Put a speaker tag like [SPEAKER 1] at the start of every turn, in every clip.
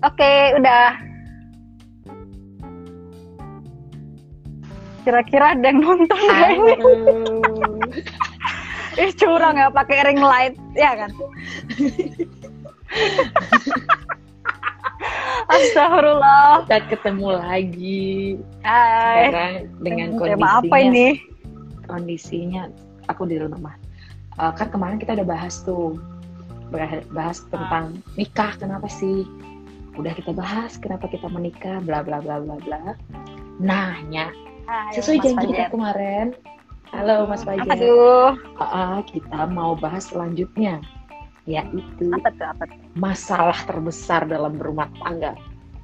[SPEAKER 1] Oke, udah. Kira-kira ada yang nonton nggak ini? Ih, curang ya pakai ring light, ya kan? Astagfirullah.
[SPEAKER 2] Kita ketemu lagi
[SPEAKER 1] Hai.
[SPEAKER 2] sekarang dengan
[SPEAKER 1] Tema
[SPEAKER 2] kondisinya.
[SPEAKER 1] apa ini?
[SPEAKER 2] Kondisinya aku di rumah. Eh, kan kemarin kita udah bahas tuh bahas tentang nikah kenapa sih? Udah kita bahas kenapa kita menikah, bla bla bla bla bla. Nah, Nya, sesuai
[SPEAKER 1] Mas
[SPEAKER 2] janji kita kemarin. Halo Mas Fajar.
[SPEAKER 1] Aduh,
[SPEAKER 2] Ah, kita mau bahas selanjutnya yaitu
[SPEAKER 1] apa tuh, apa tuh?
[SPEAKER 2] masalah terbesar dalam berumah tangga.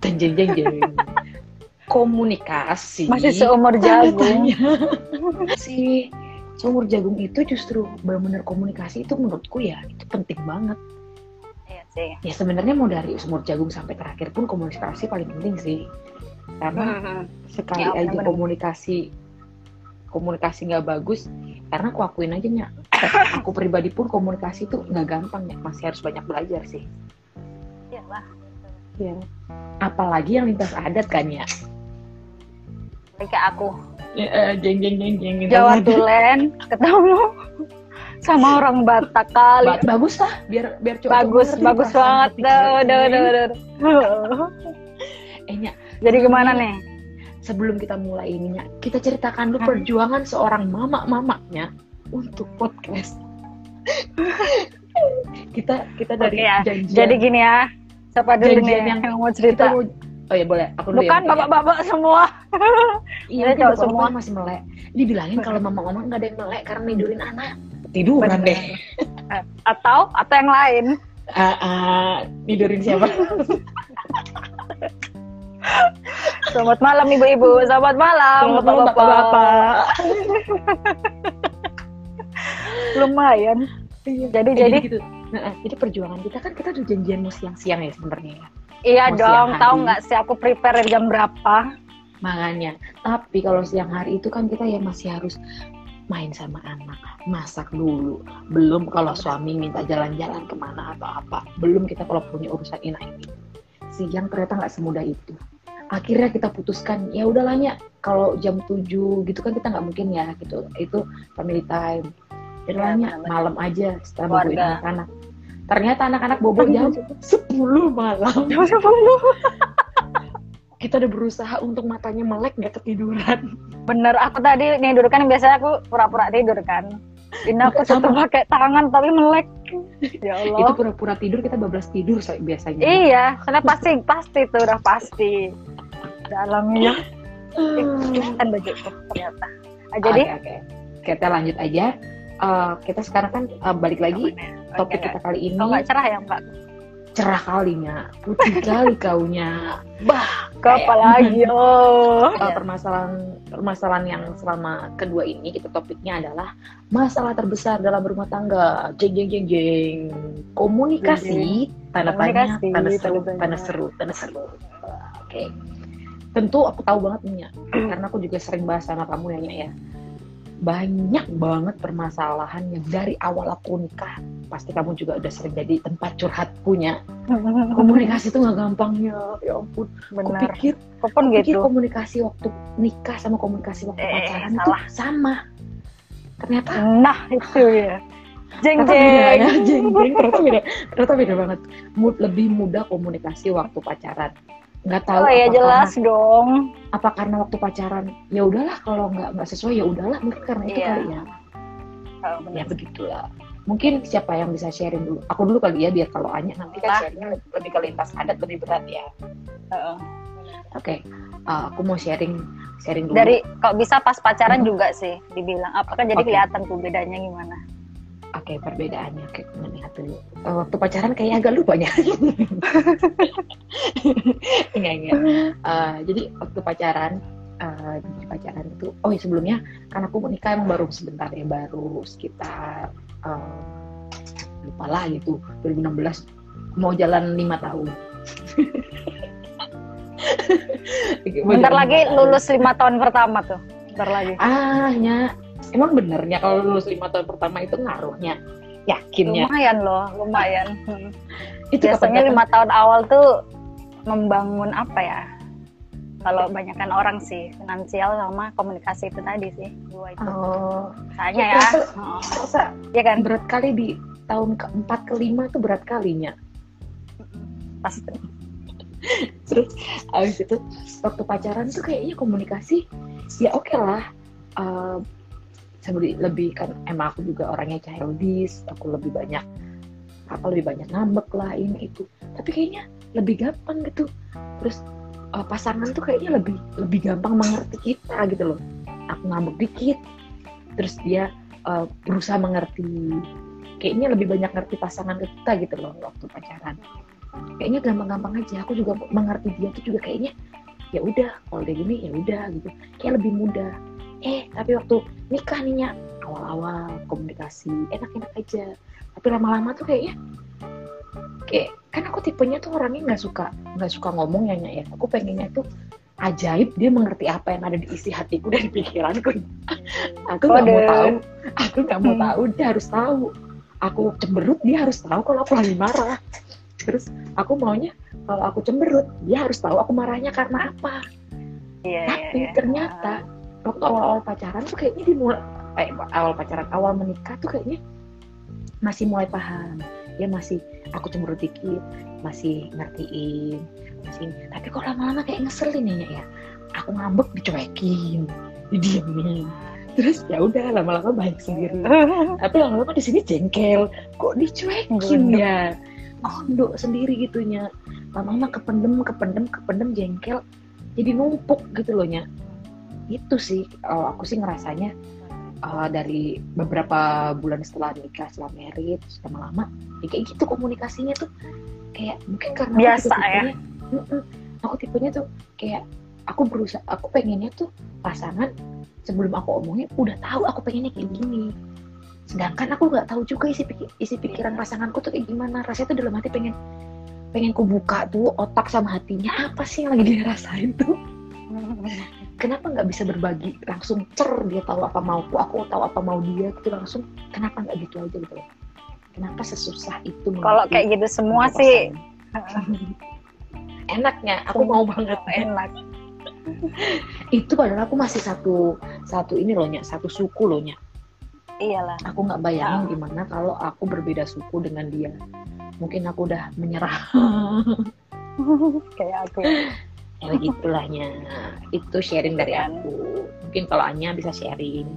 [SPEAKER 2] Jeng jeng jeng jeng. Komunikasi.
[SPEAKER 1] Masih seumur jagung.
[SPEAKER 2] si seumur jagung itu justru benar-benar komunikasi itu menurutku ya itu penting banget.
[SPEAKER 1] Iya sih.
[SPEAKER 2] Ya sebenarnya mau dari seumur jagung sampai terakhir pun komunikasi paling penting sih. Karena
[SPEAKER 1] Hmm.
[SPEAKER 2] sekali
[SPEAKER 1] Ya,
[SPEAKER 2] aja
[SPEAKER 1] benar-benar.
[SPEAKER 2] komunikasi komunikasi nggak bagus karena aku akuin aja nya aku pribadi pun komunikasi itu nggak gampang ya masih harus banyak belajar sih
[SPEAKER 1] Iyalah.
[SPEAKER 2] ya apalagi yang lintas adat kan ya
[SPEAKER 1] Kayak aku.
[SPEAKER 2] jeng jeng jeng jeng
[SPEAKER 1] Jawa Tulen ketemu sama orang Batak kali.
[SPEAKER 2] Ba- bagus lah biar biar cowok
[SPEAKER 1] bagus, bagus banget. duh, duh, duh, duh.
[SPEAKER 2] eh Nya,
[SPEAKER 1] Jadi gimana nih?
[SPEAKER 2] sebelum kita mulai ininya kita ceritakan dulu perjuangan seorang mama mamanya untuk podcast kita kita dari
[SPEAKER 1] Oke ya,
[SPEAKER 2] janjian
[SPEAKER 1] Jadi gini ya. Siapa dulu
[SPEAKER 2] Janjian
[SPEAKER 1] nih
[SPEAKER 2] yang-
[SPEAKER 1] yang mau
[SPEAKER 2] kita
[SPEAKER 1] cerita?
[SPEAKER 2] mau oh ya boleh aku dulu
[SPEAKER 1] Bukan
[SPEAKER 2] ya, mungkin ya.
[SPEAKER 1] bapak-bapak semua.
[SPEAKER 2] Iya,
[SPEAKER 1] cowok
[SPEAKER 2] bapak-bapak
[SPEAKER 1] semua.
[SPEAKER 2] masih melek. Dibilangin kalau mama-mama nggak ada yang melek karena tidurin anak. Tiduran
[SPEAKER 1] Bener.
[SPEAKER 2] deh.
[SPEAKER 1] Atau atau yang lain.
[SPEAKER 2] Ah, ah, tidurin siapa?
[SPEAKER 1] Selamat malam ibu-ibu. Selamat malam bapak-bapak. Lumayan. Jadi
[SPEAKER 2] Eh,
[SPEAKER 1] jadi
[SPEAKER 2] gitu. Nah, jadi perjuangan kita kan kita udah janjian mau siang-siang ya sebenarnya. ya.
[SPEAKER 1] iya
[SPEAKER 2] Mau
[SPEAKER 1] dong. Tahu nggak sih aku prepare jam berapa?
[SPEAKER 2] Makanya. Tapi kalau siang hari itu kan kita ya masih harus main sama anak, masak dulu. Belum kalau suami minta jalan-jalan ke mana atau apa. Belum kita kalau punya urusan ini ini. Siang ternyata nggak semudah itu. Akhirnya kita putuskan ya udahlah ya kalau jam 7 gitu kan kita nggak mungkin ya gitu. Itu family time. Ya udahlah,
[SPEAKER 1] Ya,
[SPEAKER 2] malam aja setelah boboin anak-anak. Ternyata anak-anak bobo jam 10 malam. Kita udah berusaha untuk matanya melek nggak ketiduran.
[SPEAKER 1] Bener, aku tadi tidur kan biasanya aku pura-pura tidur kan. Ini aku tetap pakai tangan tapi melek. Ya
[SPEAKER 2] itu
[SPEAKER 1] Allah.
[SPEAKER 2] pura-pura tidur kita bablas tidur so- biasanya
[SPEAKER 1] Iya, karena pasti pasti tuh udah pasti. Dalamnya kan bajuku ternyata. Ah, jadi
[SPEAKER 2] oke oke kita lanjut aja Eh, kita sekarang kan eh, balik lagi topik kita kali ini
[SPEAKER 1] Oh, nggak cerah ya Mbak?
[SPEAKER 2] Cerah kalinya putih kali kaunya. Bah
[SPEAKER 1] Ke apa lagi? Oh.
[SPEAKER 2] Eh, permasalahan permasalahan yang selama kedua ini kita topiknya adalah masalah terbesar dalam rumah tangga. Jeng jeng jeng jeng. Komunikasi. Tanda tanya tanda seru
[SPEAKER 1] tanda
[SPEAKER 2] seru tanda seru. Oke. Tentu aku tahu banget nih ya. Karena aku juga sering bahas sama kamu ya ya banyak banget permasalahan yang dari awal aku nikah pasti kamu juga udah sering jadi tempat curhat punya komunikasi itu nggak gampangnya ya ampun aku
[SPEAKER 1] Benar.
[SPEAKER 2] pikir
[SPEAKER 1] Aku pun
[SPEAKER 2] Aku pikir
[SPEAKER 1] gitu.
[SPEAKER 2] komunikasi waktu nikah sama komunikasi waktu
[SPEAKER 1] Eh,
[SPEAKER 2] pacaran
[SPEAKER 1] salah.
[SPEAKER 2] itu sama. Ternyata
[SPEAKER 1] Nah, itu ya. Jeng
[SPEAKER 2] ya,
[SPEAKER 1] jeng.
[SPEAKER 2] jeng jeng ternyata beda. Ternyata beda banget. Mud, lebih mudah komunikasi waktu pacaran. Nggak tahu
[SPEAKER 1] Oh ya
[SPEAKER 2] apa
[SPEAKER 1] jelas
[SPEAKER 2] karena,
[SPEAKER 1] dong.
[SPEAKER 2] apa karena waktu pacaran ya udahlah kalau nggak nggak sesuai ya udahlah mungkin karena itu
[SPEAKER 1] Iya.
[SPEAKER 2] kali ya.
[SPEAKER 1] Oh,
[SPEAKER 2] Ya begitulah. Mungkin siapa yang bisa sharing dulu? Aku dulu kali ya biar kalau Anya nanti kan sharingnya lebih, ke lintas adat lebih berat ya.
[SPEAKER 1] Heeh.
[SPEAKER 2] Oke, uh, aku mau sharing sharing dulu.
[SPEAKER 1] Dari kok bisa pas pacaran juga sih dibilang. Apa kan jadi
[SPEAKER 2] Oke.
[SPEAKER 1] kelihatan tuh bedanya gimana?
[SPEAKER 2] Oke, perbedaannya. Oke, aku melihat dulu. Eh, waktu pacaran kayak agak lupa ya. enggak, enggak. Eh, jadi waktu pacaran, eh, di pacaran itu, oh ya sebelumnya, kan aku menikah emang baru sebentar ya, baru sekitar, eh, lupa lah gitu, 2016, mau jalan lima tahun.
[SPEAKER 1] Bentar lagi lulus lima tahun pertama tuh. Bentar lagi.
[SPEAKER 2] Ah, nya. Emang benernya kalau lulus lima tahun pertama itu ngaruhnya? Yakinnya.
[SPEAKER 1] Lumayan loh, lumayan.
[SPEAKER 2] Itu
[SPEAKER 1] Biasanya lima tahun awal tuh membangun apa ya kalau banyakkan orang sih finansial sama komunikasi itu tadi sih dua itu
[SPEAKER 2] Oh,
[SPEAKER 1] misalnya ya
[SPEAKER 2] Terasa-
[SPEAKER 1] oh, ya kan
[SPEAKER 2] berat kali di tahun keempat kelima tuh berat kalinya.
[SPEAKER 1] pasti
[SPEAKER 2] Terus abis itu waktu pacaran tuh kayaknya komunikasi ya oke lah. Eh, sebeli- lebih kan emang aku juga orangnya childish, aku lebih banyak apa lebih banyak ngambek lah ini itu. Tapi kayaknya lebih gampang gitu. Terus eh, pasangan tuh kayaknya lebih lebih gampang mengerti kita gitu loh. Aku ngambek dikit, terus dia eh, berusaha mengerti. Kayaknya lebih banyak ngerti pasangan kita gitu loh waktu pacaran kayaknya gampang-gampang aja aku juga mengerti dia tuh juga kayaknya ya udah kalau dia gini ya udah gitu kayak lebih mudah eh tapi waktu nikah nih Nya, awal-awal komunikasi enak-enak aja. Tapi lama-lama tuh kayaknya kayak kan aku tipenya tuh orangnya nggak suka nggak suka ngomong ya ya. Aku pengennya tuh ajaib dia mengerti apa yang ada di isi hatiku dan pikiranku. Aku nggak mau tahu aku nggak mau
[SPEAKER 1] Hmm.
[SPEAKER 2] tahu dia harus tahu. Aku cemberut dia harus tahu kalau aku lagi marah. Terus aku maunya kalau aku cemberut dia harus tahu aku marahnya karena apa.
[SPEAKER 1] Iya
[SPEAKER 2] tapi
[SPEAKER 1] iya.
[SPEAKER 2] ternyata waktu awal-awal pacaran tuh kayaknya dimulai eh, awal pacaran awal menikah tuh kayaknya masih mulai paham. Ya masih aku cemberut dikit masih ngertiin masih tapi kok lama-lama kayak ngeselin ya ya? Aku ngambek dicuekin didiemin. Terus ya udah lama-lama baik sendiri. Tapi lama-lama di sini jengkel. Kok dicuekin ya? Kondok sendiri gitunya lama-lama kependem kependem kependem jengkel. Jadi numpuk gitu loh nya itu sih eh, aku sih ngerasanya eh, dari beberapa bulan setelah nikah setelah merit terus lama-lama ya kayak gitu komunikasinya tuh kayak mungkin karena aku
[SPEAKER 1] Biasa
[SPEAKER 2] juga
[SPEAKER 1] ya?
[SPEAKER 2] tipenya- Mm-mm. aku tipenya tuh kayak aku berusaha aku pengennya tuh pasangan sebelum aku omongin udah tahu aku pengennya kayak gini sedangkan aku nggak tahu juga isi pikir, isi pikiran pasanganku tuh kayak gimana rasanya tuh dalam hati pengen pengen ku buka tuh otak sama hatinya apa sih yang lagi dia rasain tuh kenapa nggak bisa berbagi? Langsung cer dia tahu apa mauku aku tahu apa mau dia gitu. Langsung kenapa nggak gitu aja gitu loh. Kenapa sesusah itu
[SPEAKER 1] kalau kayak gitu semua sih.
[SPEAKER 2] Enaknya aku mau banget
[SPEAKER 1] enak.
[SPEAKER 2] Itu padahal aku masih satu satu ini loh Nya, satu suku loh Nya.
[SPEAKER 1] iyalah.
[SPEAKER 2] Aku nggak bayangin gimana kalau aku berbeda suku dengan dia. Mungkin aku udah menyerah.
[SPEAKER 1] Kayak aku ya.
[SPEAKER 2] ya. Gitulahnya itu sharing dari
[SPEAKER 1] Kan.
[SPEAKER 2] aku. Mungkin kalau Anya bisa sharing.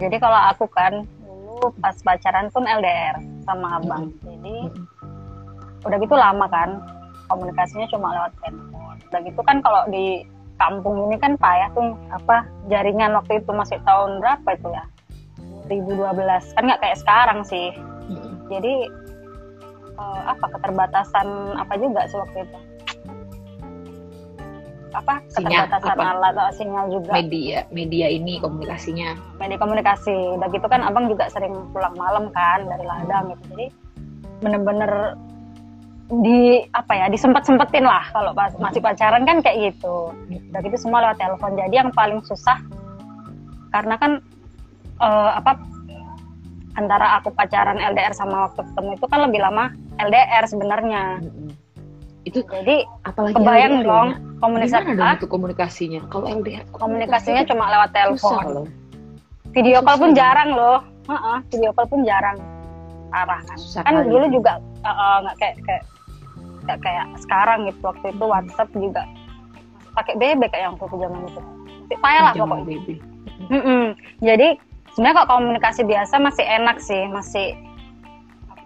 [SPEAKER 1] Jadi kalau aku kan dulu pas pacaran pun LDR sama abang. Jadi
[SPEAKER 2] Mm-mm.
[SPEAKER 1] udah gitu lama kan komunikasinya cuma lewat telepon udah gitu kan kalau di kampung ini kan payah tuh apa jaringan waktu itu masih tahun berapa itu ya? 2012 kan nggak kayak sekarang sih.
[SPEAKER 2] Mm-mm.
[SPEAKER 1] jadi eh, apa keterbatasan apa juga sih waktu itu apa
[SPEAKER 2] Sinyal,
[SPEAKER 1] keterbatasan
[SPEAKER 2] apa?
[SPEAKER 1] alat atau sinyal juga.
[SPEAKER 2] Media media ini komunikasinya.
[SPEAKER 1] Media komunikasi. Udah gitu kan abang juga sering pulang malam kan dari ladang gitu. Jadi bener-bener di apa ya disempet sempetin lah kalau pas masih pacaran kan kayak gitu. Udah gitu semua lewat telepon. Jadi yang paling susah karena kan eh, apa antara aku pacaran LDR sama waktu ketemu itu kan lebih lama LDR sebenarnya.
[SPEAKER 2] Itu
[SPEAKER 1] jadi
[SPEAKER 2] apalagi
[SPEAKER 1] kebayang
[SPEAKER 2] LDR,
[SPEAKER 1] dong
[SPEAKER 2] Nya.
[SPEAKER 1] komunikasi
[SPEAKER 2] dong itu komunikasinya? Kalau LDR
[SPEAKER 1] komunikasinya cuma lewat telepon.
[SPEAKER 2] loh.
[SPEAKER 1] Video call pun jarang loh. Heeh, video call pun jarang. Parah kan?
[SPEAKER 2] Susah
[SPEAKER 1] kan
[SPEAKER 2] kali.
[SPEAKER 1] dulu juga uh, uh, nggak kayak kayak nggak kayak sekarang gitu. Waktu itu WhatsApp juga pakai BB kayak yang waktu zaman itu. Payah lah pokoknya.
[SPEAKER 2] Baby
[SPEAKER 1] Mm-mm. jadi sebenarnya kalau komunikasi biasa masih enak sih masih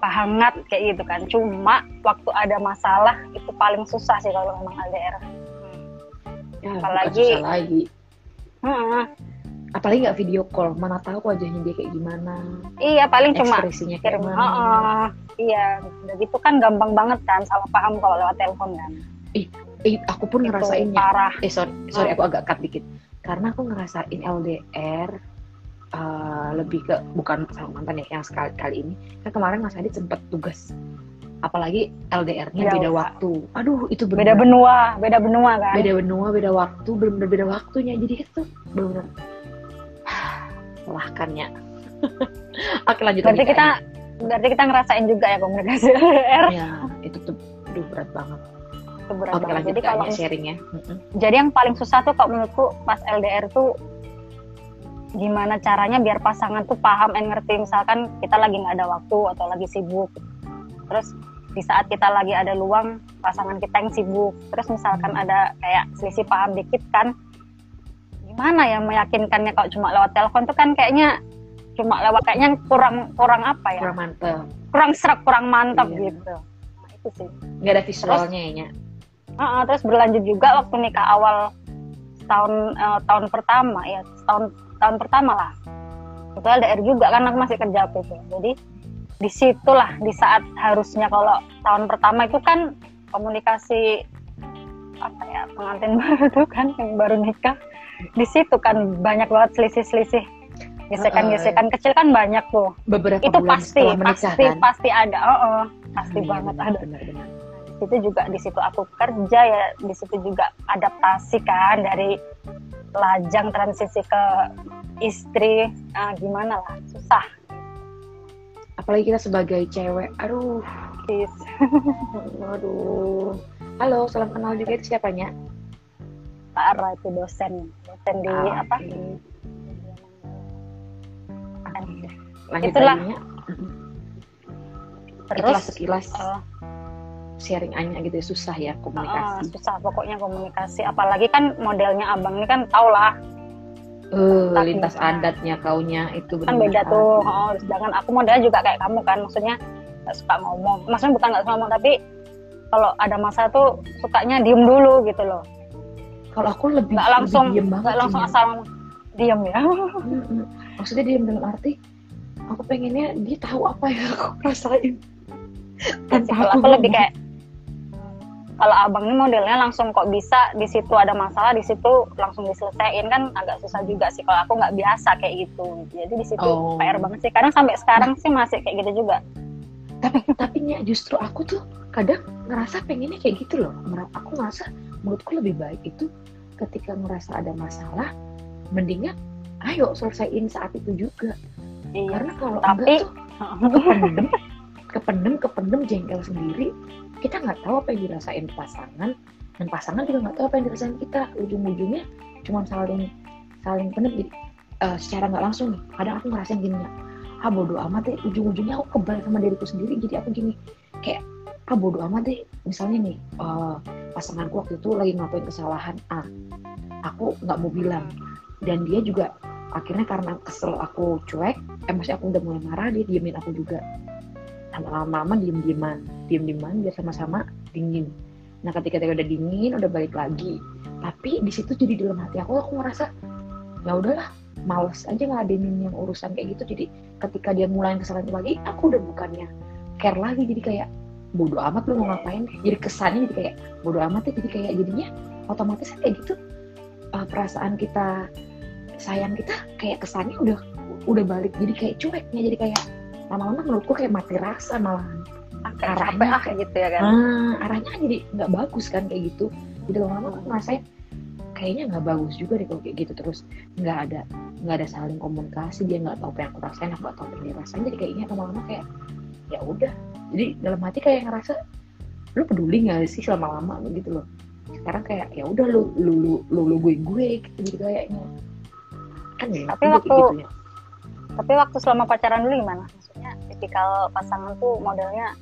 [SPEAKER 1] hangat kayak gitu kan. Cuma waktu ada masalah itu paling susah sih kalau memang LDR
[SPEAKER 2] ya, bukan
[SPEAKER 1] Apalagi-
[SPEAKER 2] susah lagi.
[SPEAKER 1] Heeh.
[SPEAKER 2] apalagi nggak video call mana tahu wajahnya dia kayak gimana.
[SPEAKER 1] Iya paling cuma
[SPEAKER 2] ekspresinya kayak
[SPEAKER 1] kirim
[SPEAKER 2] mana
[SPEAKER 1] Heeh. iya udah gitu kan gampang banget kan salah paham kalau lewat telepon kan.
[SPEAKER 2] Eh, aku pun
[SPEAKER 1] Itu
[SPEAKER 2] ngerasainnya
[SPEAKER 1] parah.
[SPEAKER 2] Eh sorry, sorry aku agak cut dikit. Karena aku ngerasain LDR eh, lebih ke bukan sama mantan ya yang sekali kali ini. Kan kemarin Mas Adit sempat tugas. Apalagi LDR-nya
[SPEAKER 1] Jauh,
[SPEAKER 2] beda waktu. Aduh itu
[SPEAKER 1] beda
[SPEAKER 2] bener
[SPEAKER 1] benua beda benua kan?
[SPEAKER 2] Beda benua beda waktu bener-bener beda waktunya. Jadi itu bener-bener melahkannya. Oke lanjut
[SPEAKER 1] berarti
[SPEAKER 2] lagi,
[SPEAKER 1] kita berarti kita ngerasain juga ya komunikasi LDR
[SPEAKER 2] ya itu tuh aduh berat banget.
[SPEAKER 1] Itu berat
[SPEAKER 2] Oke
[SPEAKER 1] banget.
[SPEAKER 2] lanjut
[SPEAKER 1] Jadi kalau
[SPEAKER 2] ya, sharingnya. Mm-mm.
[SPEAKER 1] jadi yang paling susah tuh kalau menurutku pas LDR tuh gimana caranya biar pasangan tuh paham dan ngerti misalkan kita lagi nggak ada waktu atau lagi sibuk terus di saat kita lagi ada luang pasangan kita yang sibuk terus misalkan ada kayak selisih paham dikit kan gimana ya meyakinkannya kalau cuma lewat telepon tuh kan kayaknya cuma lewat kayaknya kurang kurang apa ya
[SPEAKER 2] Kurang mantep.
[SPEAKER 1] kurang serak kurang mantap
[SPEAKER 2] Iya.
[SPEAKER 1] gitu nah, itu sih
[SPEAKER 2] Nggak ada visualnya ya, Nya?
[SPEAKER 1] Heeh, terus berlanjut juga waktu nikah awal tahun eh, tahun pertama ya tahun tahun pertama lah. Itu LDR juga kan aku masih kerja waktu itu. Jadi di situlah di saat harusnya kalau tahun pertama itu kan komunikasi apa ya pengantin baru tuh kan yang baru nikah. Di situ kan banyak banget selisih-selisih. Gesekan-gesekan kecil kan banyak tuh.
[SPEAKER 2] Beberapa
[SPEAKER 1] itu
[SPEAKER 2] bulan
[SPEAKER 1] pasti
[SPEAKER 2] menikah
[SPEAKER 1] pasti
[SPEAKER 2] kan?
[SPEAKER 1] pasti ada. Oh, oh, pasti
[SPEAKER 2] Iya,
[SPEAKER 1] banget
[SPEAKER 2] benar,
[SPEAKER 1] ada.
[SPEAKER 2] Benar, benar.
[SPEAKER 1] itu juga di situ aku kerja ya di situ juga adaptasi kan dari lajang transisi ke istri ah, gimana lah susah
[SPEAKER 2] Apalagi kita sebagai cewek. Aduh,
[SPEAKER 1] Sis.
[SPEAKER 2] aduh. Halo, salam kenal juga itu siapanya?
[SPEAKER 1] Pak Ara itu dosen dosen di
[SPEAKER 2] Ah,
[SPEAKER 1] apa
[SPEAKER 2] oke.
[SPEAKER 1] Kan.
[SPEAKER 2] Lanjut
[SPEAKER 1] Itulah.
[SPEAKER 2] laginya.
[SPEAKER 1] terus
[SPEAKER 2] Itulah sekilas
[SPEAKER 1] eh,
[SPEAKER 2] sharing Anya gitu ya, susah ya komunikasi.
[SPEAKER 1] susah pokoknya komunikasi. Apalagi kan modelnya abang ini kan tau lah. Tapi-
[SPEAKER 2] lintas adatnya kaunya itu
[SPEAKER 1] kan beda tuh. oh, sedangkan aku modelnya juga kayak kamu kan. Maksudnya nggak suka ngomong. Maksudnya bukan nggak suka ngomong tapi kalau ada masalah tuh sukanya diem dulu gitu loh.
[SPEAKER 2] Kalau aku lebih
[SPEAKER 1] nggak langsung
[SPEAKER 2] lebih diem banget
[SPEAKER 1] nggak langsung asal diem ya.
[SPEAKER 2] Maksudnya diem dalam arti aku pengennya dia tahu apa yang aku rasain. Tanpa
[SPEAKER 1] kalau
[SPEAKER 2] aku
[SPEAKER 1] aku lebih kayak kalau abang ini modelnya langsung kok bisa di situ ada masalah di situ langsung diselesaikan kan agak susah juga sih. Kalau aku nggak biasa kayak gitu. Jadi di situ
[SPEAKER 2] Oh.
[SPEAKER 1] PR banget sih. Kadang sampai sekarang sih masih kayak gitu juga.
[SPEAKER 2] Tapi tapi Nya, justru aku tuh kadang ngerasa pengennya kayak gitu loh. Aku ngerasa menurutku lebih baik itu ketika ngerasa ada masalah mendingan ayo selesaiin saat itu juga.
[SPEAKER 1] Iya.
[SPEAKER 2] Karena kalau
[SPEAKER 1] Tapi-
[SPEAKER 2] enggak tuh kependem kependem kependem jengkel sendiri kita nggak tahu apa yang dirasain pasangan dan pasangan juga nggak tahu apa yang dirasain kita. Ujung-ujungnya cuma saling saling jadi eh, secara nggak langsung nih kadang aku ngerasain gini ya ah bodo amat deh ujung-ujungnya aku kebal sama diriku sendiri. Jadi aku gini kayak ah bodo amat deh misalnya nih eh, pasanganku waktu itu lagi ngapain kesalahan A aku nggak mau bilang. Dan dia juga akhirnya karena kesel aku cuek eh maksudnya aku udah mulai marah dia diemin aku juga lama-lama diem dieman diem dieman biar sama-sama dingin. Nah ketika dia udah dingin udah balik lagi tapi di situ jadi dalam hati aku aku ngerasa ya udahlah males aja ngeladenin yang urusan kayak gitu. Jadi ketika dia mulai kesalahan lagi aku udah bukannya care lagi. Jadi kayak bodoh amat lu mau ngapain? Jadi kesannya jadi kayak bodoh amat ya jadi kayak jadinya otomatis kayak gitu uh, perasaan kita sayang kita kayak kesannya udah udah balik jadi kayak cueknya. Jadi kayak lama-lama menurutku kayak mati rasa malahan
[SPEAKER 1] kayak
[SPEAKER 2] Arahnya.
[SPEAKER 1] capek ah
[SPEAKER 2] kayak-
[SPEAKER 1] gitu ya kan?
[SPEAKER 2] Ah arahnya jadi nggak bagus kan kayak gitu. Jadi lama-lama aku ngerasain kayaknya nggak bagus juga deh kalau kayak gitu terus. Nggak ada nggak ada saling komunikasi dia nggak tahu apa yang aku rasain aku nggak tahu apa yang dia rasain. Jadi kayaknya lama-lama kayak ya udah. Jadi dalam hati kayak ngerasa lu peduli nggak sih lama-lama gitu loh? Sekarang kayak ya udah lu lu lu lu, lu gue gue gitu jadi kayaknya. Kan ya
[SPEAKER 1] Tapi waktu- tapi waktu selama pacaran dulu gimana tipikal pasangan tuh modelnya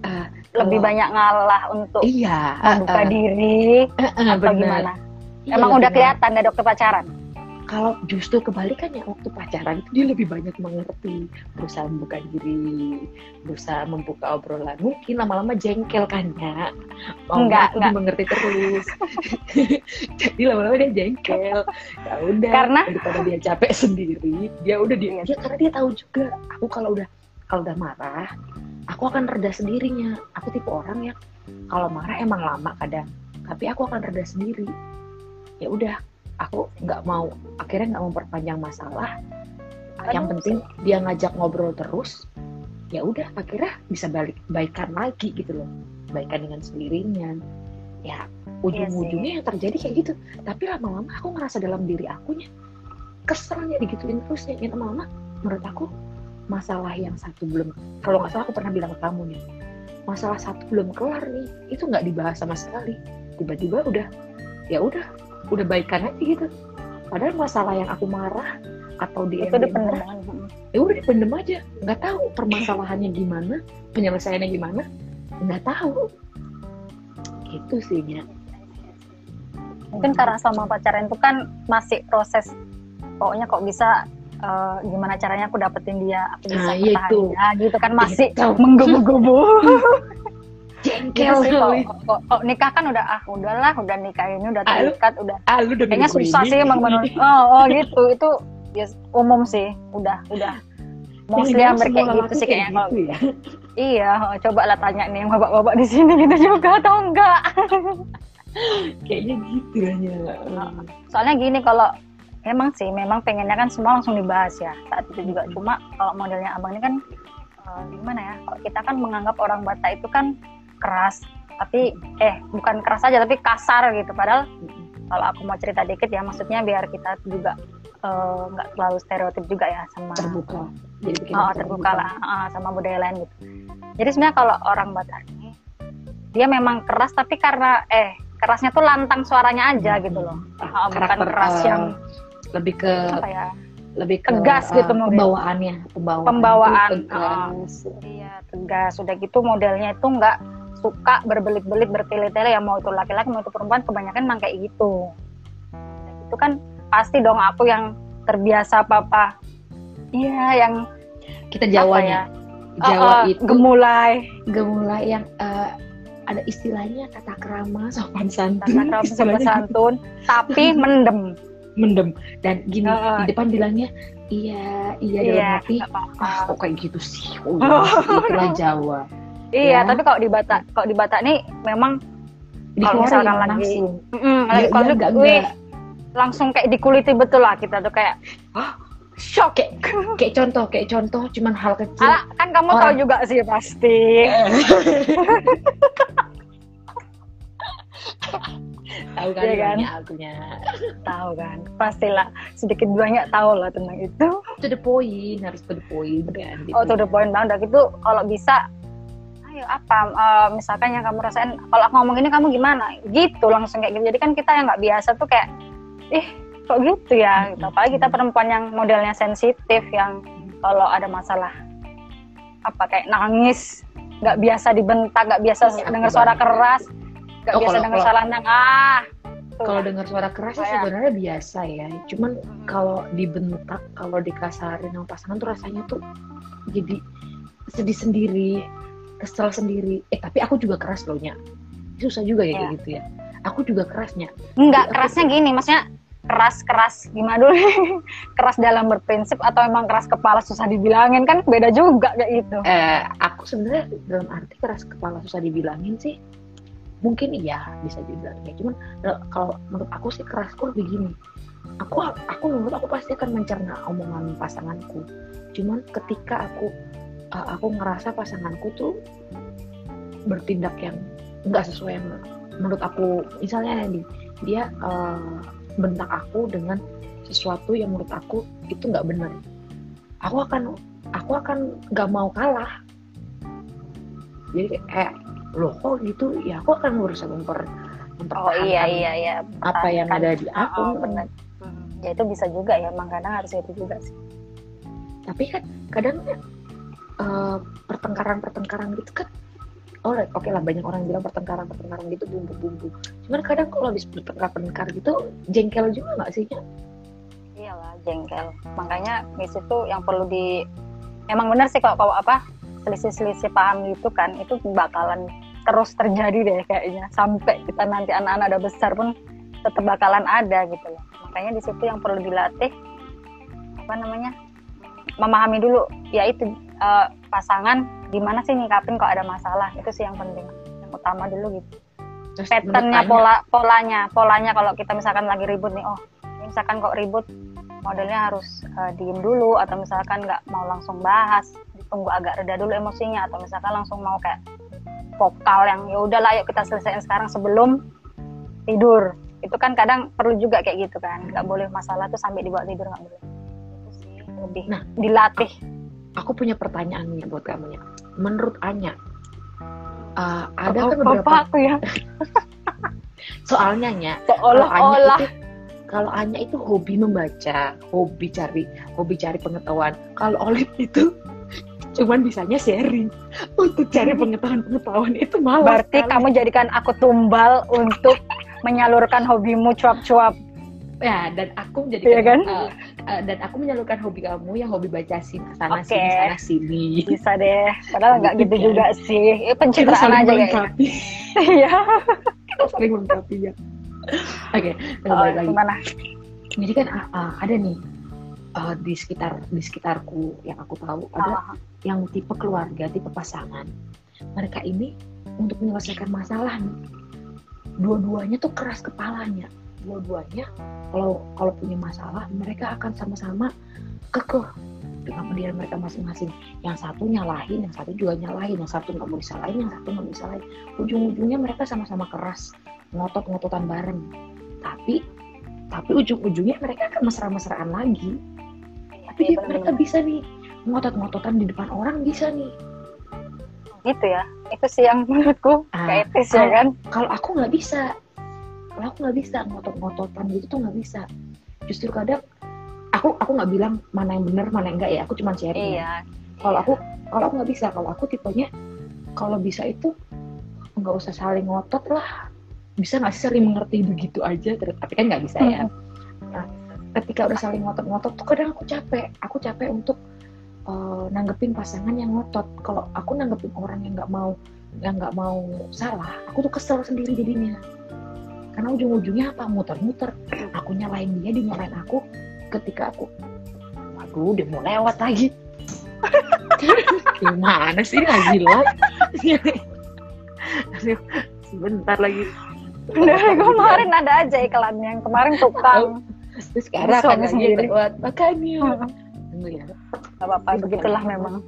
[SPEAKER 2] Ah,
[SPEAKER 1] lebih
[SPEAKER 2] kalau-
[SPEAKER 1] banyak ngalah untuk
[SPEAKER 2] iya
[SPEAKER 1] membuka
[SPEAKER 2] ah,
[SPEAKER 1] diri
[SPEAKER 2] ah, ah,
[SPEAKER 1] atau
[SPEAKER 2] bener.
[SPEAKER 1] gimana?
[SPEAKER 2] Iya,
[SPEAKER 1] emang
[SPEAKER 2] lebih
[SPEAKER 1] udah kelihatan dari waktu pacaran
[SPEAKER 2] kalau justru kebalikannya waktu pacaran itu dia lebih banyak mengerti berusaha membuka diri berusaha membuka obrolan. Mungkin lama-lama jengkel kan ya mau
[SPEAKER 1] Enggak,
[SPEAKER 2] nggak?
[SPEAKER 1] Enggak.
[SPEAKER 2] mengerti terus. Jadi lama-lama dia jengkel. Ya udah
[SPEAKER 1] Karena-
[SPEAKER 2] daripada dia capek sendiri dia udah dia,
[SPEAKER 1] Iya.
[SPEAKER 2] dia karena dia tahu juga aku kalau udah kalau udah marah aku akan reda sendirinya. Aku tipe orang yang kalau marah emang lama kadang tapi aku akan reda sendiri. Ya udah aku nggak mau akhirnya nggak memperpanjang masalah. Yang
[SPEAKER 1] Aduh,
[SPEAKER 2] penting dia ngajak ngobrol terus ya udah akhirnya bisa balik baikan lagi gitu loh. Baikan dengan sendirinya. Ya ujung-ujungnya yang terjadi kayak gitu. Tapi lama-lama aku ngerasa dalam diri akunya keselnya digituin terus ya. Yang lama-lama menurut aku masalah yang satu belum kalau nggak salah aku pernah bilang ke kamu nih masalah satu belum kelar nih itu nggak dibahas sama sekali. Tiba-tiba udah ya udah udah baikan aja gitu. Padahal masalah yang aku marah atau di
[SPEAKER 1] itu dipendam
[SPEAKER 2] ya udah dipendem aja. Nggak tahu permasalahannya gimana penyelesaiannya gimana. Nggak tahu. Itu sih ya
[SPEAKER 1] mungkin karena sama pacaran itu kan masih proses pokoknya kok bisa uh, gimana caranya aku dapetin dia aku bisa
[SPEAKER 2] Nah, iya itu.
[SPEAKER 1] dia gitu kan masih
[SPEAKER 2] Itu.
[SPEAKER 1] menggebu-gebu
[SPEAKER 2] jengkel
[SPEAKER 1] gitu sih kok, kok, kok nikah kan udah ah udahlah udah nikah ini udah
[SPEAKER 2] Ah,
[SPEAKER 1] terikat udah.
[SPEAKER 2] ah lu udah
[SPEAKER 1] kayaknya susah
[SPEAKER 2] ini.
[SPEAKER 1] sih emang bener oh, oh gitu. Itu ya umum sih. Udah udah. Mostly
[SPEAKER 2] Jangan-jangan
[SPEAKER 1] hampir kayak gitu sih
[SPEAKER 2] kayak
[SPEAKER 1] kayaknya. kalau
[SPEAKER 2] gitu ya.
[SPEAKER 1] iya oh, coba lah tanya nih yang bapak-bapak di sini gitu juga atau enggak?
[SPEAKER 2] Kayaknya gitu lah ya.
[SPEAKER 1] Soalnya gini kalau emang sih memang pengennya kan semua langsung dibahas ya. Saat itu juga. Cuma kalau modelnya abang ini kan eh, gimana ya kalau kita kan menganggap orang Batak itu kan keras tapi eh bukan keras aja tapi kasar gitu. Padahal kalau aku mau cerita dikit ya maksudnya biar kita juga eh, nggak terlalu stereotip juga ya sama
[SPEAKER 2] terbuka. Jadi bikin
[SPEAKER 1] oh, terbuka lah ah, sama budaya lain gitu. Jadi sebenarnya kalau orang Batak ini dia memang keras tapi karena eh kerasnya tuh lantang suaranya aja gitu loh. Ah, bukan keras yang
[SPEAKER 2] lebih ke
[SPEAKER 1] apa ya
[SPEAKER 2] lebih ke
[SPEAKER 1] tegas gitu mungkin.
[SPEAKER 2] pembawaannya pembawaan.
[SPEAKER 1] Pembawaan,
[SPEAKER 2] tegas.
[SPEAKER 1] iya tegas. Sudah gitu modelnya itu nggak suka berbelit-belit bertele-tele ya mau itu laki-laki mau itu perempuan kebanyakan emang kayak gitu. Itu kan pasti dong aku yang terbiasa papa iya yang
[SPEAKER 2] kita Jawanya
[SPEAKER 1] ya?
[SPEAKER 2] Jawa
[SPEAKER 1] Ah, ah,
[SPEAKER 2] itu
[SPEAKER 1] gemulai.
[SPEAKER 2] gemulai yang eh, ada istilahnya kata kerama sopan santun.
[SPEAKER 1] Tata krama sopan
[SPEAKER 2] Istilahnya
[SPEAKER 1] santun tapi mendem.
[SPEAKER 2] Mendem. Dan gini
[SPEAKER 1] ah.
[SPEAKER 2] di depan bilangnya iya iya dalam
[SPEAKER 1] iya
[SPEAKER 2] hati ah kok kayak gitu sih? Oh, iya, itulah Jawa
[SPEAKER 1] iya
[SPEAKER 2] Ya.
[SPEAKER 1] tapi kalau di Batak kalau di Batak nih memang Kalau misalkan lagi-
[SPEAKER 2] langsung.
[SPEAKER 1] Mm,
[SPEAKER 2] Dia-
[SPEAKER 1] lagi konflik, wih, langsung kayak dikuliti betul lah kita tuh kayak "Hah, shock.
[SPEAKER 2] Kayak kayak contoh kayak contoh cuman hal kecil.
[SPEAKER 1] Ala, kan kamu tahu
[SPEAKER 2] Orang-
[SPEAKER 1] juga sih pasti.
[SPEAKER 2] Tahu kan
[SPEAKER 1] Iya kan?
[SPEAKER 2] bilangnya akunya.
[SPEAKER 1] Tahu kan? Pastilah sedikit banyak tahu lah tentang itu.
[SPEAKER 2] To the point harus to the point kan gitu.
[SPEAKER 1] oh to the point banget. Udah gitu kalau bisa ayo apa eh, misalkan yang kamu rasain kalau aku ngomong ini kamu gimana gitu langsung kayak gitu jadi kan kita yang nggak biasa tuh kayak ih kok gitu ya gitu. apalagi kita perempuan yang modelnya sensitif yang kalau ada masalah apa kayak nangis nggak biasa dibentak nggak biasa
[SPEAKER 2] Iya, aku
[SPEAKER 1] dengar suara
[SPEAKER 2] banget.
[SPEAKER 1] keras nggak
[SPEAKER 2] Oh,
[SPEAKER 1] biasa dengar suara nang ah tuh.
[SPEAKER 2] kalau dengar suara keras sih sebenarnya biasa ya cuman kalau dibentak kalau dikasarin sama pasangan tuh rasanya tuh jadi sedih sendiri kesel sendiri. Eh tapi aku juga keras loh nya. Susah juga ya kayak
[SPEAKER 1] Iya.
[SPEAKER 2] gitu ya. Aku juga kerasnya
[SPEAKER 1] Enggak,
[SPEAKER 2] Aku-
[SPEAKER 1] kerasnya gini, maksudnya keras-keras gimana dulu? keras dalam berprinsip atau emang keras kepala susah dibilangin? Kan beda juga kayak gitu.
[SPEAKER 2] eh aku sebenarnya dalam arti keras kepala susah dibilangin sih. Mungkin iya bisa dibilang ya cuman eh, kalau menurut aku sih kerasku lebih gini. Aku aku menurut aku pasti akan mencerna omongan pasanganku. Cuman ketika aku eh, aku ngerasa pasanganku tuh bertindak yang nggak sesuai yang menurut aku. Misalnya nih dia eh, bentak aku dengan sesuatu yang menurut aku itu nggak benar. Aku akan aku akan nggak mau kalah. Jadi kayak loh kok gitu? Ya aku akan berusaha memper
[SPEAKER 1] Oh iya iya iya.
[SPEAKER 2] apa yang ada di aku.
[SPEAKER 1] Oh, benar. Hmm, Ya itu bisa juga ya, emang kadang harus itu juga sih.
[SPEAKER 2] tapi kan kadang eh, pertengkaran-pertengkaran gitu kan oh oke lah banyak orang bilang pertengkaran-pertengkaran gitu bumbu-bumbu cuman kadang kalau habis bertengkar-tengkar gitu jengkel juga nggak sih Nya?
[SPEAKER 1] Iyalah jengkel. Makanya di situ yang perlu di emang benar sih kalau kalau apa selisih-selisih paham gitu kan itu bakalan terus terjadi deh kayaknya sampai kita nanti anak-anak udah besar pun tetap bakalan ada gitu loh. Makanya di situ yang perlu dilatih apa namanya memahami dulu ya itu eh, pasangan gimana sih nyikapin kalau ada masalah? Itu sih yang penting yang utama dulu gitu.
[SPEAKER 2] Terus
[SPEAKER 1] patternnya pola polanya. Polanya kalau kita misalkan lagi ribut nih oh misalkan kok ribut modelnya harus eh, diem dulu atau misalkan nggak mau langsung bahas ditunggu agak reda dulu emosinya atau misalkan langsung mau kayak vokal yang ya udahlah yuk kita selesaiin sekarang sebelum tidur. Itu kan kadang perlu juga kayak gitu kan. Nggak boleh masalah tuh sampai dibawa tidur nggak boleh. Itu sih lebih
[SPEAKER 2] Nah.
[SPEAKER 1] dilatih
[SPEAKER 2] aku punya pertanyaan nih buat kamu ya menurut Anya uh, ada
[SPEAKER 1] Bapak-
[SPEAKER 2] kan beberapa
[SPEAKER 1] bapakku ya
[SPEAKER 2] soalnya Anya
[SPEAKER 1] seolah-olah
[SPEAKER 2] itu kalau Anya itu hobi membaca, hobi cari, hobi cari pengetahuan. Kalau Olive itu cuman bisanya sharing untuk cari pengetahuan-pengetahuan itu malas.
[SPEAKER 1] berarti
[SPEAKER 2] sekali.
[SPEAKER 1] kamu jadikan aku tumbal untuk menyalurkan hobimu cuap-cuap
[SPEAKER 2] ya dan aku menjadi
[SPEAKER 1] Iya kan?
[SPEAKER 2] uh, uh, dan aku menyalurkan hobi kamu yang hobi baca sini sana
[SPEAKER 1] Oke.
[SPEAKER 2] sini sana sini.
[SPEAKER 1] bisa deh padahal nggak gitu
[SPEAKER 2] kan.
[SPEAKER 1] juga sih Eh,
[SPEAKER 2] Kita
[SPEAKER 1] pencitraan aja
[SPEAKER 2] melengkapi,
[SPEAKER 1] iya
[SPEAKER 2] kita saling melengkapi ya. Oke, kita
[SPEAKER 1] Oh,
[SPEAKER 2] lagi.
[SPEAKER 1] gimana
[SPEAKER 2] Jadi kan uh, uh, ada nih uh, di sekitar di sekitarku yang aku tahu ada
[SPEAKER 1] Ah,
[SPEAKER 2] yang tipe keluarga, tipe pasangan, mereka ini untuk menyelesaikan masalah nih, dua-duanya tuh keras kepalanya. Dua-duanya kalau kalau punya masalah, mereka akan sama-sama kekeh dengan pendirian mereka masing-masing. Yang satu nyalahin, yang satu juga nyalahin, yang satu nggak mau disalahin, yang satu nggak mau disalahin. Ujung-ujungnya mereka sama-sama keras, ngotot-ngototan bareng. Tapi tapi ujung-ujungnya mereka akan mesra-mesraan lagi. Tapi
[SPEAKER 1] iya,
[SPEAKER 2] dia- mereka
[SPEAKER 1] bener-bener.
[SPEAKER 2] bisa nih ngotot-ngototan di depan orang bisa nih.
[SPEAKER 1] gitu ya itu sih yang menurutku
[SPEAKER 2] Ah,
[SPEAKER 1] gak etis ya kan
[SPEAKER 2] kalau aku nggak bisa kalau aku nggak bisa ngotot-ngototan gitu tuh nggak bisa. Justru kadang aku aku nggak bilang mana yang benar mana yang enggak ya. Aku cuma sharing. Ya.
[SPEAKER 1] iya.
[SPEAKER 2] Kalau aku kalau aku nggak bisa. Kalau aku tipenya kalau bisa itu nggak usah saling ngotot lah. Bisa nggak sih saling mengerti begitu aja? Tapi kan nggak bisa ya. Nah, ketika udah saling ngotot-ngotot tuh kadang aku capek. Aku capek untuk eh, nanggepin pasangan yang ngotot. Kalau aku nanggepin orang yang nggak mau yang nggak mau salah aku tuh kesel sendiri jadinya karena ujung-ujungnya apa? Muter-muter. Aku nyalain dia dia nyalain aku. Ketika aku aduh dia mau lewat lagi. Gimana sih Aduh, sebentar lagi.
[SPEAKER 1] Dari kemarin ada aja iklan yang kemarin tukang.
[SPEAKER 2] Terus sekarang kan
[SPEAKER 1] sendiri.
[SPEAKER 2] lewat. Makanya. Tunggu ya
[SPEAKER 1] nggak apa-apa begitulah memang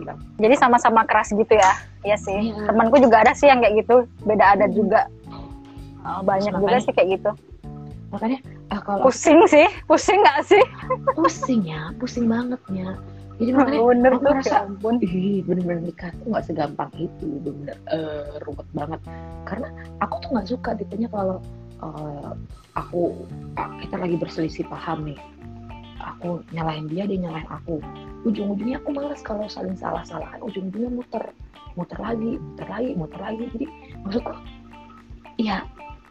[SPEAKER 2] ya udah
[SPEAKER 1] jadi sama-sama keras gitu ya. Iya sih.
[SPEAKER 2] Iya.
[SPEAKER 1] temanku juga ada sih yang kayak gitu. Beda adat juga. Oh, banyak juga sih kayak gitu.
[SPEAKER 2] Makanya ah, kalau
[SPEAKER 1] pusing sih. Pusing nggak sih?
[SPEAKER 2] Pusing ya. Pusing banget ya. Jadi makanya
[SPEAKER 1] bener
[SPEAKER 2] aku
[SPEAKER 1] tuh
[SPEAKER 2] rasa-
[SPEAKER 1] ya ampun.
[SPEAKER 2] Ih bener-bener nikah tuh nggak segampang itu. Bener eh, ruwet banget. Karena aku tuh nggak suka tipenya kalau eh, aku kita lagi berselisih paham nih aku nyalahin dia dia nyalahin aku. Ujung-ujungnya aku males kalau saling salah-salahan. Ujung-ujungnya muter muter lagi muter lagi muter lagi. Jadi maksudku iya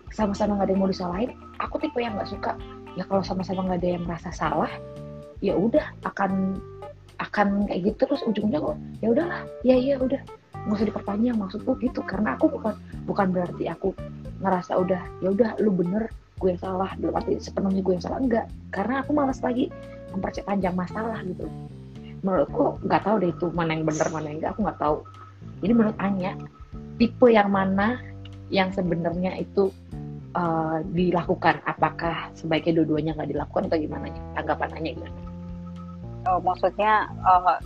[SPEAKER 2] sama-sama nggak ada yang mau disalahin. Aku tipe yang nggak suka. Ya kalau sama-sama nggak ada yang merasa salah ya udah akan akan kayak gitu terus. Ujungnya kok ya udahlah ya iya udah. Nggak usah diperpanjang maksudku gitu. Karena aku bukan bukan berarti aku ngerasa udah ya udah lu bener gue yang salah belum arti sepenuhnya gue yang salah enggak. Karena aku malas lagi memperpanjang masalah gitu. Menurutku nggak tahu deh itu mana yang bener mana yang enggak aku nggak tahu. Jadi menurut Anya tipe yang mana yang sebenarnya itu eh, dilakukan? Apakah sebaiknya dua-duanya nggak dilakukan atau gimana? Tanggapan Anya gimana?
[SPEAKER 1] Oh, maksudnya eh,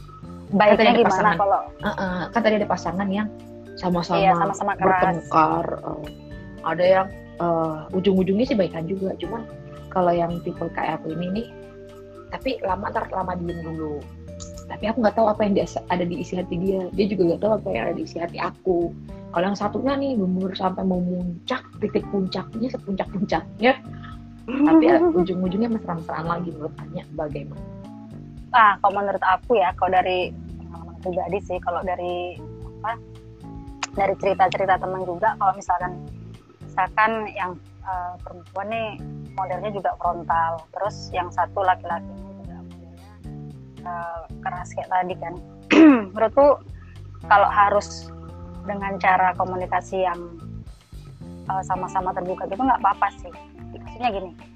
[SPEAKER 1] baiknya gimana
[SPEAKER 2] pasangan.
[SPEAKER 1] kalau
[SPEAKER 2] Heeh, kan tadi ada pasangan yang sama-sama
[SPEAKER 1] Iya, sama-sama
[SPEAKER 2] bertengkar eh, ada yang eh, ujung-ujungnya sih baikan juga. Cuman kalau yang tipe kayak aku ini nih tapi lama ntar lama diem dulu. Tapi aku nggak tahu apa yang ada di isi hati dia. Dia juga nggak tahu apa yang ada di isi hati aku. Kalau yang satunya nih bener sampai mau muncak titik puncaknya sepuncak puncaknya tapi ya, ujung-ujungnya mesra-mesraan lagi menurut Anya bagaimana?
[SPEAKER 1] Ah kalau menurut aku ya kalau dari pengalaman pribadi sih kalau dari apa dari cerita-cerita teman juga kalau misalkan misalkan yang eh, perempuan nih modelnya juga frontal terus yang satu laki-lakinya juga modelnya eh, keras kayak tadi kan. Menurutku kalau harus dengan cara komunikasi yang eh, sama-sama terbuka gitu nggak apa-apa sih. Maksudnya gini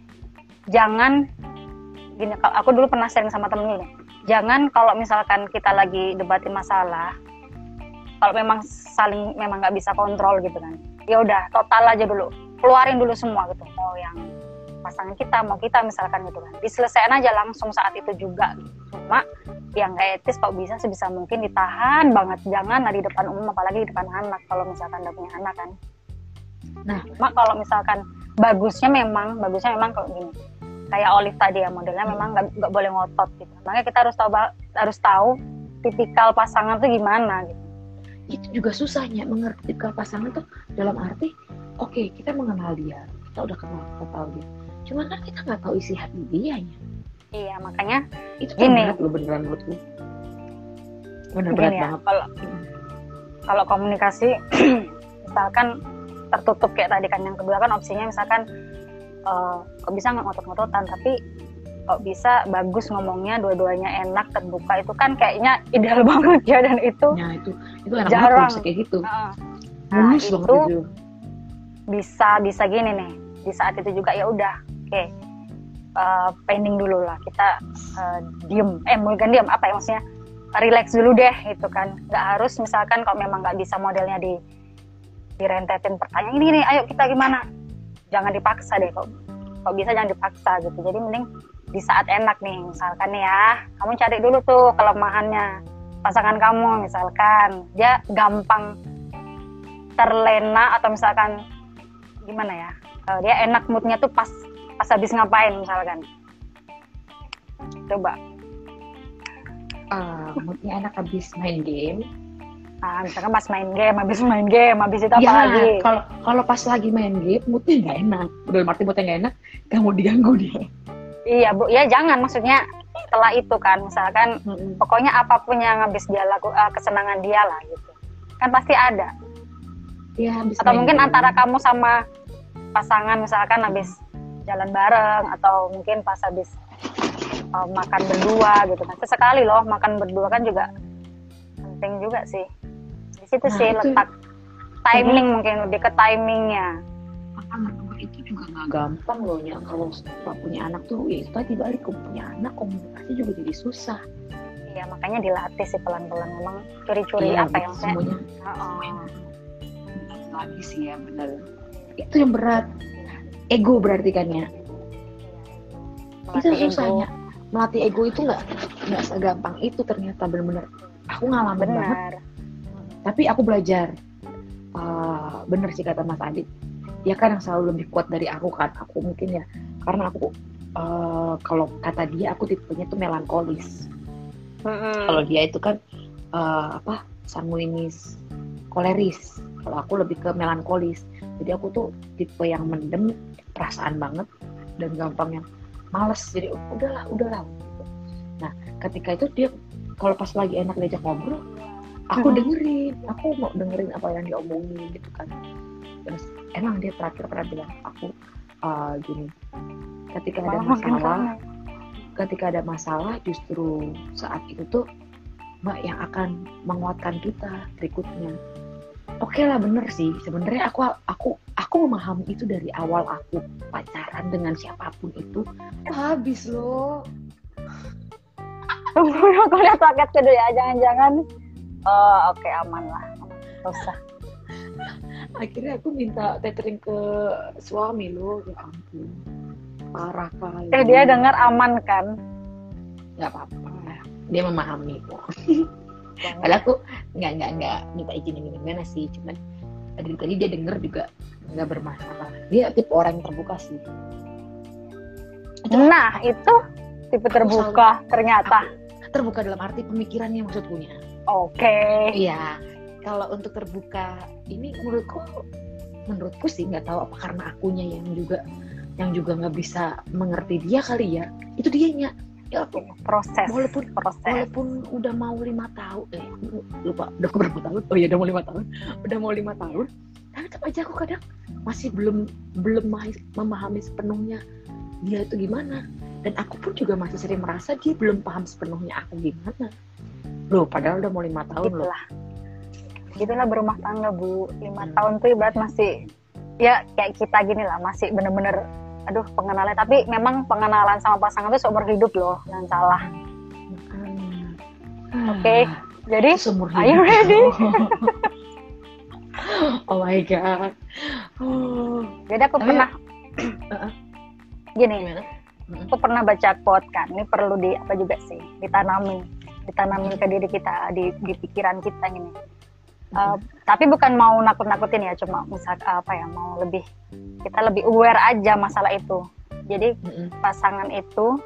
[SPEAKER 1] jangan gini aku dulu pernah sharing sama temen gini jangan kalau misalkan kita lagi debatin masalah kalau memang saling memang nggak bisa kontrol gitu kan ya udah total aja dulu. Keluarin dulu semua gitu. Mau yang pasangan kita mau kita misalkan gitu kan. Diselesaikan aja langsung saat itu juga. Gitu. cuma yang nggak etis kok bisa sebisa mungkin ditahan banget. Jangan lah di depan umum apalagi di depan anak kalau misalkan udah punya anak kan.
[SPEAKER 2] Nah.
[SPEAKER 1] cuma kalau misalkan bagusnya memang bagusnya memang kalau gini. Kayak Olive tadi ya modelnya memang nggak boleh ngotot gitu. Makanya kita harus tahu harus tahu tipikal pasangan tuh gimana gitu
[SPEAKER 2] itu juga susahnya mengerti ke pasangan tuh dalam arti oke okay, kita mengenal dia kita udah kenal kita tahu dia. Cuma kan kita nggak tahu isi hati dia nya
[SPEAKER 1] iya makanya
[SPEAKER 2] itu
[SPEAKER 1] Gini.
[SPEAKER 2] berat loh beneran menurutku bener
[SPEAKER 1] Gini
[SPEAKER 2] berat
[SPEAKER 1] ya,
[SPEAKER 2] banget.
[SPEAKER 1] kalau kalau komunikasi misalkan tertutup kayak tadi kan yang kedua kan opsinya misalkan eh, kok bisa nggak ngotot-ngototan tapi kok bisa bagus ngomongnya dua-duanya enak terbuka itu kan kayaknya ideal banget ya dan itu
[SPEAKER 2] ya itu itu enak banget
[SPEAKER 1] Jarang.
[SPEAKER 2] kalau bisa kayak gitu.
[SPEAKER 1] Nah,
[SPEAKER 2] mulus banget
[SPEAKER 1] itu
[SPEAKER 2] itu.
[SPEAKER 1] bisa bisa gini nih di saat itu juga ya udah oke eh, pending dulu lah kita eh, diem. Eh bukan diem apa ya maksudnya? Relax dulu deh itu kan. Nggak harus misalkan kalau memang nggak bisa modelnya di direntetin pertanyaan ini nih ayo kita gimana? Jangan dipaksa deh kok kok bisa jangan dipaksa gitu. Jadi mending di saat enak nih misalkan ya. Kamu cari dulu tuh kelemahannya pasangan kamu misalkan. Dia gampang terlena atau misalkan gimana ya? Eh, dia enak moodnya tuh pas pas habis ngapain misalkan. Coba.
[SPEAKER 2] Ah, moodnya enak habis main game.
[SPEAKER 1] Ah, misalkan pas main game habis main game habis itu apa
[SPEAKER 2] ya
[SPEAKER 1] lagi?
[SPEAKER 2] kalau kalau pas lagi main game moodnya nggak enak. Udah arti moodnya nggak enak mau diganggu dia
[SPEAKER 1] iya bu. Ya jangan. Maksudnya setelah itu kan. Misalkan pokoknya apa pun yang habis dia laku eh, kesenangan dia lah gitu. Kan pasti ada.
[SPEAKER 2] Ya habis
[SPEAKER 1] atau mungkin
[SPEAKER 2] game.
[SPEAKER 1] antara kamu sama pasangan misalkan habis jalan bareng atau mungkin pas habis uh, makan berdua gitu kan. Sesekali loh makan berdua kan juga penting juga sih. Di situ
[SPEAKER 2] Nah,
[SPEAKER 1] sih
[SPEAKER 2] itu-
[SPEAKER 1] letak timing mungkin lebih ke timingnya
[SPEAKER 2] gampang loh ya. Kalau setelah punya anak tuh ya itu tadi balik kalau punya anak komunikasi juga jadi susah.
[SPEAKER 1] Iya makanya dilatih sih pelan-pelan. Memang curi-curi
[SPEAKER 2] Iya,
[SPEAKER 1] apa yang
[SPEAKER 2] gitu,
[SPEAKER 1] saya
[SPEAKER 2] semuanya.
[SPEAKER 1] Oh,
[SPEAKER 2] lagi sih ya benar itu yang berat. Ego berarti kan ya? Itu
[SPEAKER 1] melatih ego.
[SPEAKER 2] susahnya. Melatih ego itu nggak nggak segampang itu ternyata bener-bener. Aku ngalamin banget.
[SPEAKER 1] Benar
[SPEAKER 2] tapi aku belajar. Ah, bener sih kata Mas Adit dia kan yang selalu lebih kuat dari aku kan. Aku mungkin ya karena aku eh, kalau kata dia aku tipenya tuh melankolis.
[SPEAKER 1] Mm-mm.
[SPEAKER 2] kalau dia itu kan eh, apa sanguinis koleris. Kalau aku lebih ke melankolis. Jadi aku tuh tipe yang mendem perasaan banget dan gampang yang males. Jadi udahlah udahlah. Gitu. nah ketika itu dia kalau pas lagi enak diajak ngobrol aku dengerin. Aku mau dengerin apa yang diomongin gitu kan terus emang dia terakhir pernah bilang aku eh, gini ketika ada
[SPEAKER 1] Malah
[SPEAKER 2] masalah ketika ada masalah justru saat itu tuh mbak yang akan menguatkan kita berikutnya. Oke lah bener sih. Sebenarnya aku aku aku memahami itu dari awal aku pacaran dengan siapa pun itu. Habis loh.
[SPEAKER 1] Tunggu aku lihat paket kedua ya. Jangan-jangan oh oke aman lah. Nggak usah
[SPEAKER 2] akhirnya aku minta tethering ke suami loh ya ampun parah kali.
[SPEAKER 1] Eh dia dengar aman kan?
[SPEAKER 2] Nggak apa-apa dia memahami kok. Padahal aku nggak nggak nggak minta izin yang gimana sih cuman dari tadi dia denger juga nggak bermasalah. Dia tipe orang yang terbuka sih.
[SPEAKER 1] Nah itu tipe terbuka ternyata.
[SPEAKER 2] Terbuka dalam arti pemikirannya maksudnya
[SPEAKER 1] oke.
[SPEAKER 2] Iya kalau untuk terbuka ini menurutku menurutku sih nggak tahu apa karena akunya yang juga yang juga nggak bisa mengerti dia kali ya. Itu dianya. Ya aku
[SPEAKER 1] proses.
[SPEAKER 2] walaupun
[SPEAKER 1] proses.
[SPEAKER 2] walaupun udah mau lima tahun eh lupa udah berapa tahun? Oh iya udah mau lima tahun. Udah mau lima tahun. Tapi tetap aja aku kadang masih belum belum ma- memahami sepenuhnya dia itu gimana. Dan aku pun juga masih sering merasa dia belum paham sepenuhnya aku gimana. Loh padahal udah mau lima tahun loh
[SPEAKER 1] gitulah berumah tangga bu lima
[SPEAKER 2] Hmm.
[SPEAKER 1] tahun tuh ibarat masih ya kayak kita gini lah masih bener-bener aduh pengenalan tapi memang pengenalan sama pasangan tuh seumur hidup loh jangan salah
[SPEAKER 2] Makanya.
[SPEAKER 1] Oke.
[SPEAKER 2] Ah,
[SPEAKER 1] jadi
[SPEAKER 2] itu seumur
[SPEAKER 1] Are you
[SPEAKER 2] hidup.
[SPEAKER 1] ready?
[SPEAKER 2] oh my god oh
[SPEAKER 1] jadi aku
[SPEAKER 2] Tapi-
[SPEAKER 1] pernah
[SPEAKER 2] Uh-uh.
[SPEAKER 1] gini
[SPEAKER 2] gimana
[SPEAKER 1] aku pernah baca quote kan ini perlu di apa juga sih ditanamin ditanamin ke diri kita di, di pikiran kita ini Uh, tapi bukan mau nakut-nakutin ya cuma misal apa ya mau lebih kita lebih aware aja masalah itu jadi
[SPEAKER 2] Mm-mm.
[SPEAKER 1] pasangan itu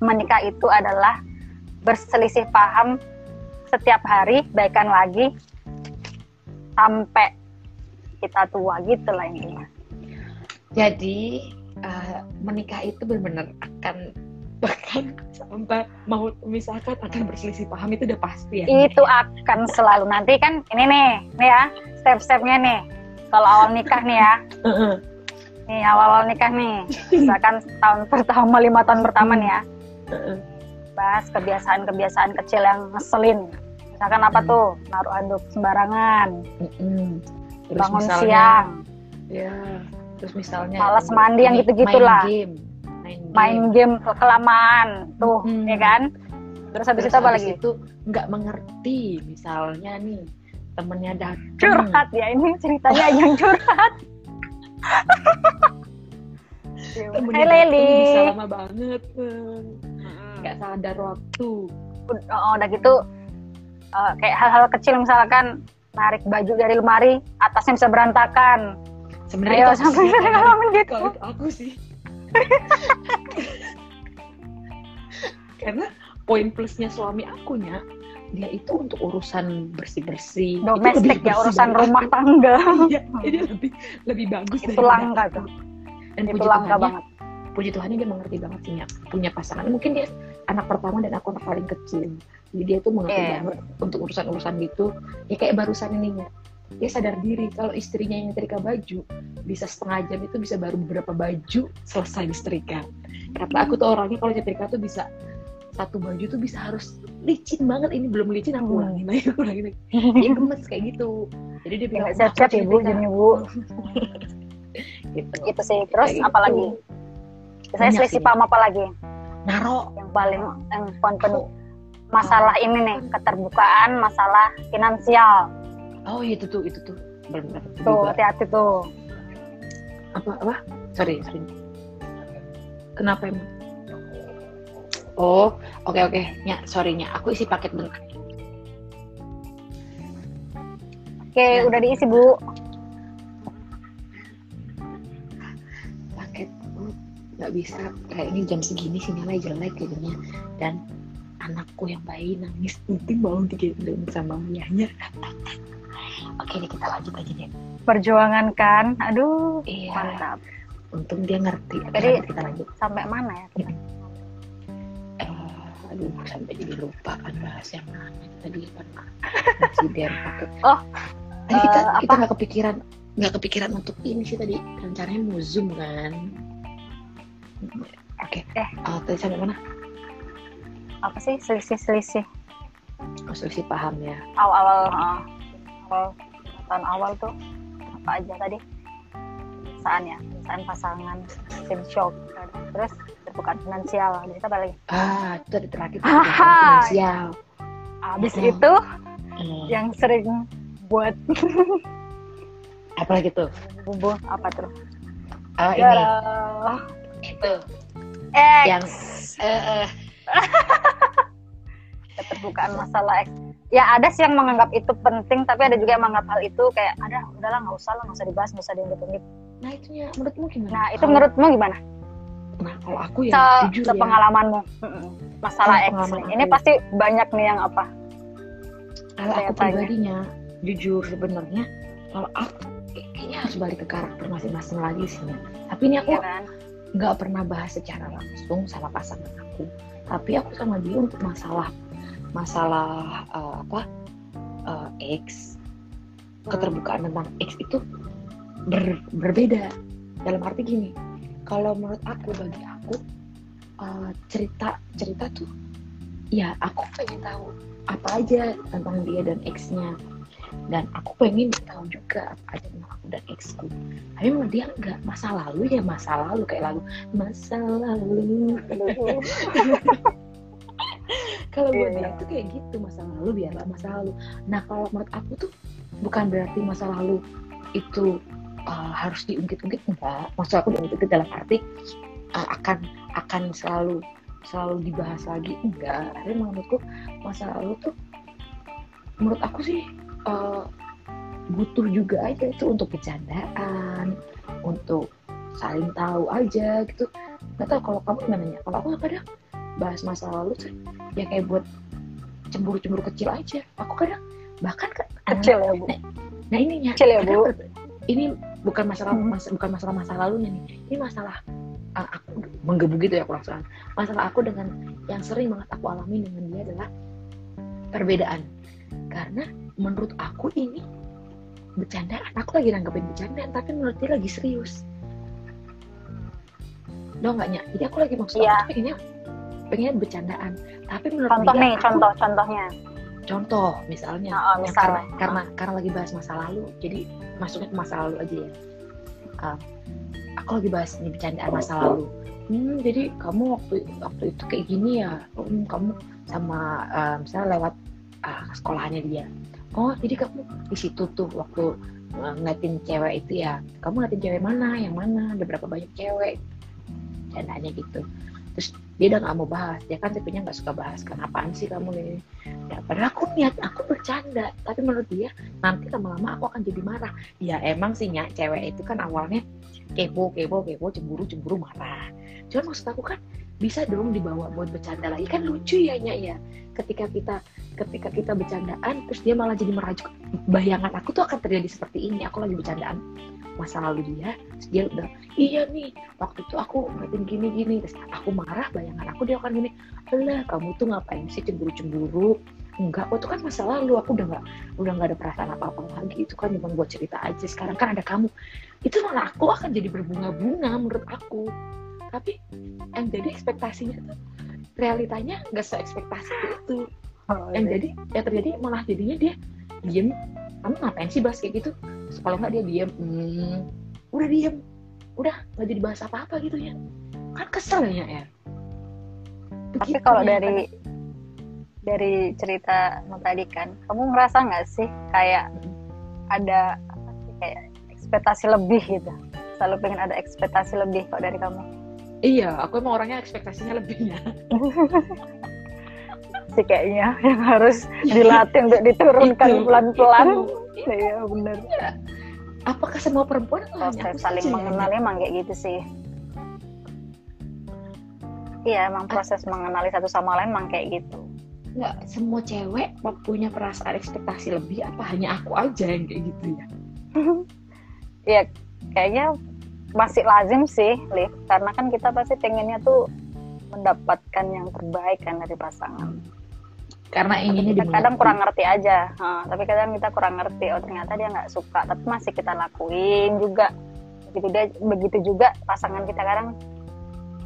[SPEAKER 1] menikah itu adalah berselisih paham setiap hari baikan lagi sampai kita tua gitu lah intinya
[SPEAKER 2] Jadi eh, menikah itu benar-benar akan bahkan sampai mau misalkan akan berselisih paham itu udah pasti ya.
[SPEAKER 1] itu akan selalu nanti kan ini nih nih ya step-stepnya nih kalau awal nikah nih ya nih awal-awal nikah nih misalkan tahun pertama lima tahun pertama nih ya bahas kebiasaan-kebiasaan kecil yang ngeselin misalkan apa
[SPEAKER 2] Hmm.
[SPEAKER 1] tuh naruh anduk sembarangan.
[SPEAKER 2] Terus
[SPEAKER 1] bangun
[SPEAKER 2] misalnya,
[SPEAKER 1] siang
[SPEAKER 2] Ya. Terus misalnya
[SPEAKER 1] Malas mandi yang gitu-gitulah.
[SPEAKER 2] Main game. Main game.
[SPEAKER 1] main game. ke- kelamaan tuh
[SPEAKER 2] Hmm.
[SPEAKER 1] ya kan? Terus habis
[SPEAKER 2] Terus
[SPEAKER 1] itu apa
[SPEAKER 2] habis
[SPEAKER 1] lagi?
[SPEAKER 2] itu nggak mengerti misalnya nih temennya datang
[SPEAKER 1] curhat ya ini ceritanya yang curhat.
[SPEAKER 2] Temennya
[SPEAKER 1] Hai
[SPEAKER 2] datang
[SPEAKER 1] Leli.
[SPEAKER 2] bisa lama banget. Nggak sadar waktu.
[SPEAKER 1] Oh, udah gitu eh, kayak hal-hal kecil misalkan narik baju dari lemari atasnya bisa berantakan.
[SPEAKER 2] Sebenarnya
[SPEAKER 1] Ayo, sampai
[SPEAKER 2] kalau-
[SPEAKER 1] ngalamin gitu.
[SPEAKER 2] aku sih karena poin plusnya suami akunya dia itu untuk urusan bersih bersih
[SPEAKER 1] domestik ya urusan rumah tangga.
[SPEAKER 2] Iya dia lebih lebih bagus
[SPEAKER 1] itu langka
[SPEAKER 2] aku.
[SPEAKER 1] tuh
[SPEAKER 2] dan
[SPEAKER 1] itu langka banget.
[SPEAKER 2] puji Tuhannya dia mengerti banget punya punya pasangan. Mungkin dia anak pertama dan aku anak paling kecil. Jadi dia tuh mengerti
[SPEAKER 1] Iya.
[SPEAKER 2] banget untuk urusan-urusan gitu. Ya kayak barusan ini ya dia sadar diri kalau istrinya yang nyetrika baju bisa setengah jam itu bisa baru beberapa baju selesai disetrika karena aku tuh orangnya kalau nyetrika tuh bisa satu baju tuh bisa harus licin banget. Ini belum licin aku
[SPEAKER 1] Hmm.
[SPEAKER 2] ulangin lagi aku ulangin lagi. Dia gemes kayak gitu. Jadi dia bilang
[SPEAKER 1] siap-siap bu
[SPEAKER 2] "Aku
[SPEAKER 1] jadi bu.
[SPEAKER 2] Gitu.
[SPEAKER 1] Itu sih. Terus
[SPEAKER 2] Kayak gitu.
[SPEAKER 1] lagi saya selisih
[SPEAKER 2] sih.
[SPEAKER 1] paham apa lagi?
[SPEAKER 2] Naro.
[SPEAKER 1] Yang paling yang paling pen- masalah ini nih keterbukaan masalah finansial
[SPEAKER 2] oh iya itu tuh itu tuh. Itu
[SPEAKER 1] tuh hati-hati tuh.
[SPEAKER 2] Apa apa? Sorry sorry. Kenapa emang? Oh oke oke. Nya sorry nya. Aku isi paket bentar.
[SPEAKER 1] Oke
[SPEAKER 2] Ya.
[SPEAKER 1] udah diisi bu.
[SPEAKER 2] Paket oh, nggak bisa. Kayaknya jam segini sinyalnya jelek jadinya. Dan anakku yang bayi nangis nanti mau digendong sama ayahnya oke deh kita lanjut aja deh.
[SPEAKER 1] Perjuangan kan? Aduh
[SPEAKER 2] iya.
[SPEAKER 1] mantap.
[SPEAKER 2] Untung dia ngerti.
[SPEAKER 1] Jadi-
[SPEAKER 2] kita lanjut.
[SPEAKER 1] sampai mana ya? Kita?
[SPEAKER 2] Eh, aduh sampai jadi lupa kan bahas yang mana tadi kan presiden pakai.
[SPEAKER 1] Oh,
[SPEAKER 2] tadi kita
[SPEAKER 1] eh,
[SPEAKER 2] kita nggak kepikiran nggak kepikiran untuk ini sih tadi. Rencananya mau zoom kan? Oke.
[SPEAKER 1] Eh.
[SPEAKER 2] Eh, tadi sampai mana?
[SPEAKER 1] Apa sih? Selisih selisih
[SPEAKER 2] oh, selisih paham ya.
[SPEAKER 1] Awal awal uh, awal tahun awal tuh apa aja tadi? Perasaan ya perasaan pasangan sin shock terus terbukaan finansial jadi apa lagi
[SPEAKER 2] ah itu tadi terakhir finansial.
[SPEAKER 1] Habis
[SPEAKER 2] Hmm.
[SPEAKER 1] itu
[SPEAKER 2] Hmm,
[SPEAKER 1] yang sering buat
[SPEAKER 2] apalagi tuh?
[SPEAKER 1] Bubuh apa tuh?
[SPEAKER 2] Oh ini. Itu.
[SPEAKER 1] X.
[SPEAKER 2] yang eh, eh,
[SPEAKER 1] keterbukaan masalah X. Ya ada sih yang menganggap itu penting, tapi ada juga yang menganggap hal itu kayak ada udahlah nggak usah lah nggak usah dibahas nggak usah diungkit-ungkit.
[SPEAKER 2] nah itunya menurutmu gimana
[SPEAKER 1] Nah itu menurutmu gimana?
[SPEAKER 2] nah kalau aku ya
[SPEAKER 1] Se
[SPEAKER 2] jujur ya
[SPEAKER 1] sepengalamanmu Mm-mm. masalah
[SPEAKER 2] Kalau
[SPEAKER 1] X nih. Ini pasti banyak nih yang apa?
[SPEAKER 2] kalau aku pribadinya jujur sebenarnya kalau aku kayak- kayaknya harus balik ke karakter masing-masing lagi sih ya. tapi ini aku
[SPEAKER 1] Ya kan?
[SPEAKER 2] nggak pernah bahas secara langsung sama pasangan aku tapi aku sama dia untuk masalah masalah eh, apa eh, X keterbukaan tentang X itu ber- berbeda. Dalam arti gini kalau menurut aku bagi aku eh, cerita cerita tuh ya aku pengen tahu apa aja tentang dia dan X-nya. Dan aku pengen tahu juga apa aja tentang aku dan X-ku. Tapi memang dia nggak masa lalu ya masa lalu kayak lagu masa lalu kalau buat
[SPEAKER 1] Iya.
[SPEAKER 2] dia itu kayak gitu masa lalu biarlah masa lalu. Nah kalau menurut aku tuh bukan berarti masa lalu itu uh, harus diungkit-ungkit enggak. Maksud aku diungkit-ungkit dalam arti uh, akan akan selalu selalu dibahas lagi enggak. Tapi menurutku masa lalu tuh menurut aku sih uh, butuh juga aja itu untuk bercandaan untuk saling tahu aja gitu. Nggak tahu kalau kamu gimana ya? Kalau aku kadang bahas masa lalu tuh ya kayak buat cemburu-cemburu kecil aja aku kadang bahkan kan
[SPEAKER 1] Kecil ya bu.
[SPEAKER 2] nah ininya
[SPEAKER 1] Kecil ya, Bu.
[SPEAKER 2] ini bukan masalah
[SPEAKER 1] Hmm.
[SPEAKER 2] mas- bukan masalah masa lalunya nih ini masalah uh, aku menggebu gitu ya kurang soal masalah aku dengan yang sering banget aku alami dengan dia adalah perbedaan karena menurut aku ini bercandaan aku lagi nanggepin bercandaan tapi menurut dia lagi serius Tau nggak Nyak? Jadi aku lagi maksud
[SPEAKER 1] Iya.
[SPEAKER 2] aku pengennya pengennya bercandaan. Tapi menurut
[SPEAKER 1] contoh
[SPEAKER 2] dia
[SPEAKER 1] nih
[SPEAKER 2] aku-
[SPEAKER 1] contoh contohnya.
[SPEAKER 2] Contoh misalnya
[SPEAKER 1] Oh, oh,
[SPEAKER 2] yang
[SPEAKER 1] misal.
[SPEAKER 2] karena, karena karena lagi bahas masa lalu jadi masuknya ke masa lalu aja ya. Uh, aku lagi bahas nih bercandaan masa lalu. Hmm, jadi kamu waktu waktu itu kayak gini ya? Hmm, kamu sama uh, misalnya lewat uh, sekolahannya dia. Oh jadi kamu di situ tuh waktu uh, ngeliatin cewek itu ya. Kamu ngeliatin cewek mana yang mana ada berapa banyak cewek? Candaannya gitu terus dia udah nggak mau bahas. Dia kan tipenya nggak suka bahas kan apaan sih kamu nih ya padahal aku niat aku bercanda. Tapi menurut dia nanti lama-lama aku akan jadi marah. Ya emang sih Nyak, cewek itu kan awalnya kepo kepo kepo cemburu cemburu marah. Cuman maksud aku kan bisa dong dibawa buat bercanda lagi. Kan lucu ya Nyak ya. Ketika kita ketika kita bercandaan terus dia malah jadi merajuk bayangan aku tuh akan terjadi seperti ini. Aku lagi bercandaan masa lalu dia terus dia udah iya nih waktu itu aku ngeliatin gini gini. Terus aku marah bayangan aku dia akan gini alah kamu tuh ngapain sih cemburu cemburu enggak waktu kan masa lalu aku udah nggak udah nggak ada perasaan apa apa lagi itu kan cuma buat cerita aja sekarang kan ada kamu. Itu malah aku akan jadi berbunga-bunga menurut aku. Tapi yang jadi ekspektasinya tuh realitanya nggak seekspektasi itu.
[SPEAKER 1] Oh,
[SPEAKER 2] yang
[SPEAKER 1] iya.
[SPEAKER 2] jadi yang terjadi malah jadinya dia diem kamu ngapain sih bahas kayak gitu? Terus kalau nggak dia diem. Hmm, udah diem. Udah nggak jadi bahas apa apa gitu ya. Kan kesel ya ya
[SPEAKER 1] tapi
[SPEAKER 2] Begitu
[SPEAKER 1] kalau
[SPEAKER 2] ya,
[SPEAKER 1] dari dari cerita tadi kan kamu ngerasa nggak sih kayak ada apa sih, kayak ekspektasi lebih gitu? Selalu pengen ada ekspektasi lebih kok dari kamu?
[SPEAKER 2] Iya aku emang orangnya ekspektasinya lebihnya
[SPEAKER 1] sih kayaknya yang harus dilatih untuk diturunkan
[SPEAKER 2] Itu,
[SPEAKER 1] pelan-pelan.
[SPEAKER 2] Itu.
[SPEAKER 1] iya bener.
[SPEAKER 2] Apakah semua perempuan
[SPEAKER 1] proses saling
[SPEAKER 2] saja ya?
[SPEAKER 1] mengenal emang kayak gitu sih. Iya emang proses mengenali satu sama lain emang kayak gitu.
[SPEAKER 2] Nggak semua cewek punya perasaan ekspektasi lebih apa hanya aku aja yang kayak gitu ya?
[SPEAKER 1] Ya kayaknya masih lazim sih Liv karena kan kita pasti pengennya tuh mendapatkan yang terbaik kan dari pasangan
[SPEAKER 2] karena inginnya
[SPEAKER 1] kita
[SPEAKER 2] dimengerti.
[SPEAKER 1] kadang kurang ngerti aja. Nah, tapi kadang kita kurang ngerti. Oh ternyata dia nggak suka. Tapi masih kita lakuin juga. Begitu dia begitu juga pasangan kita kadang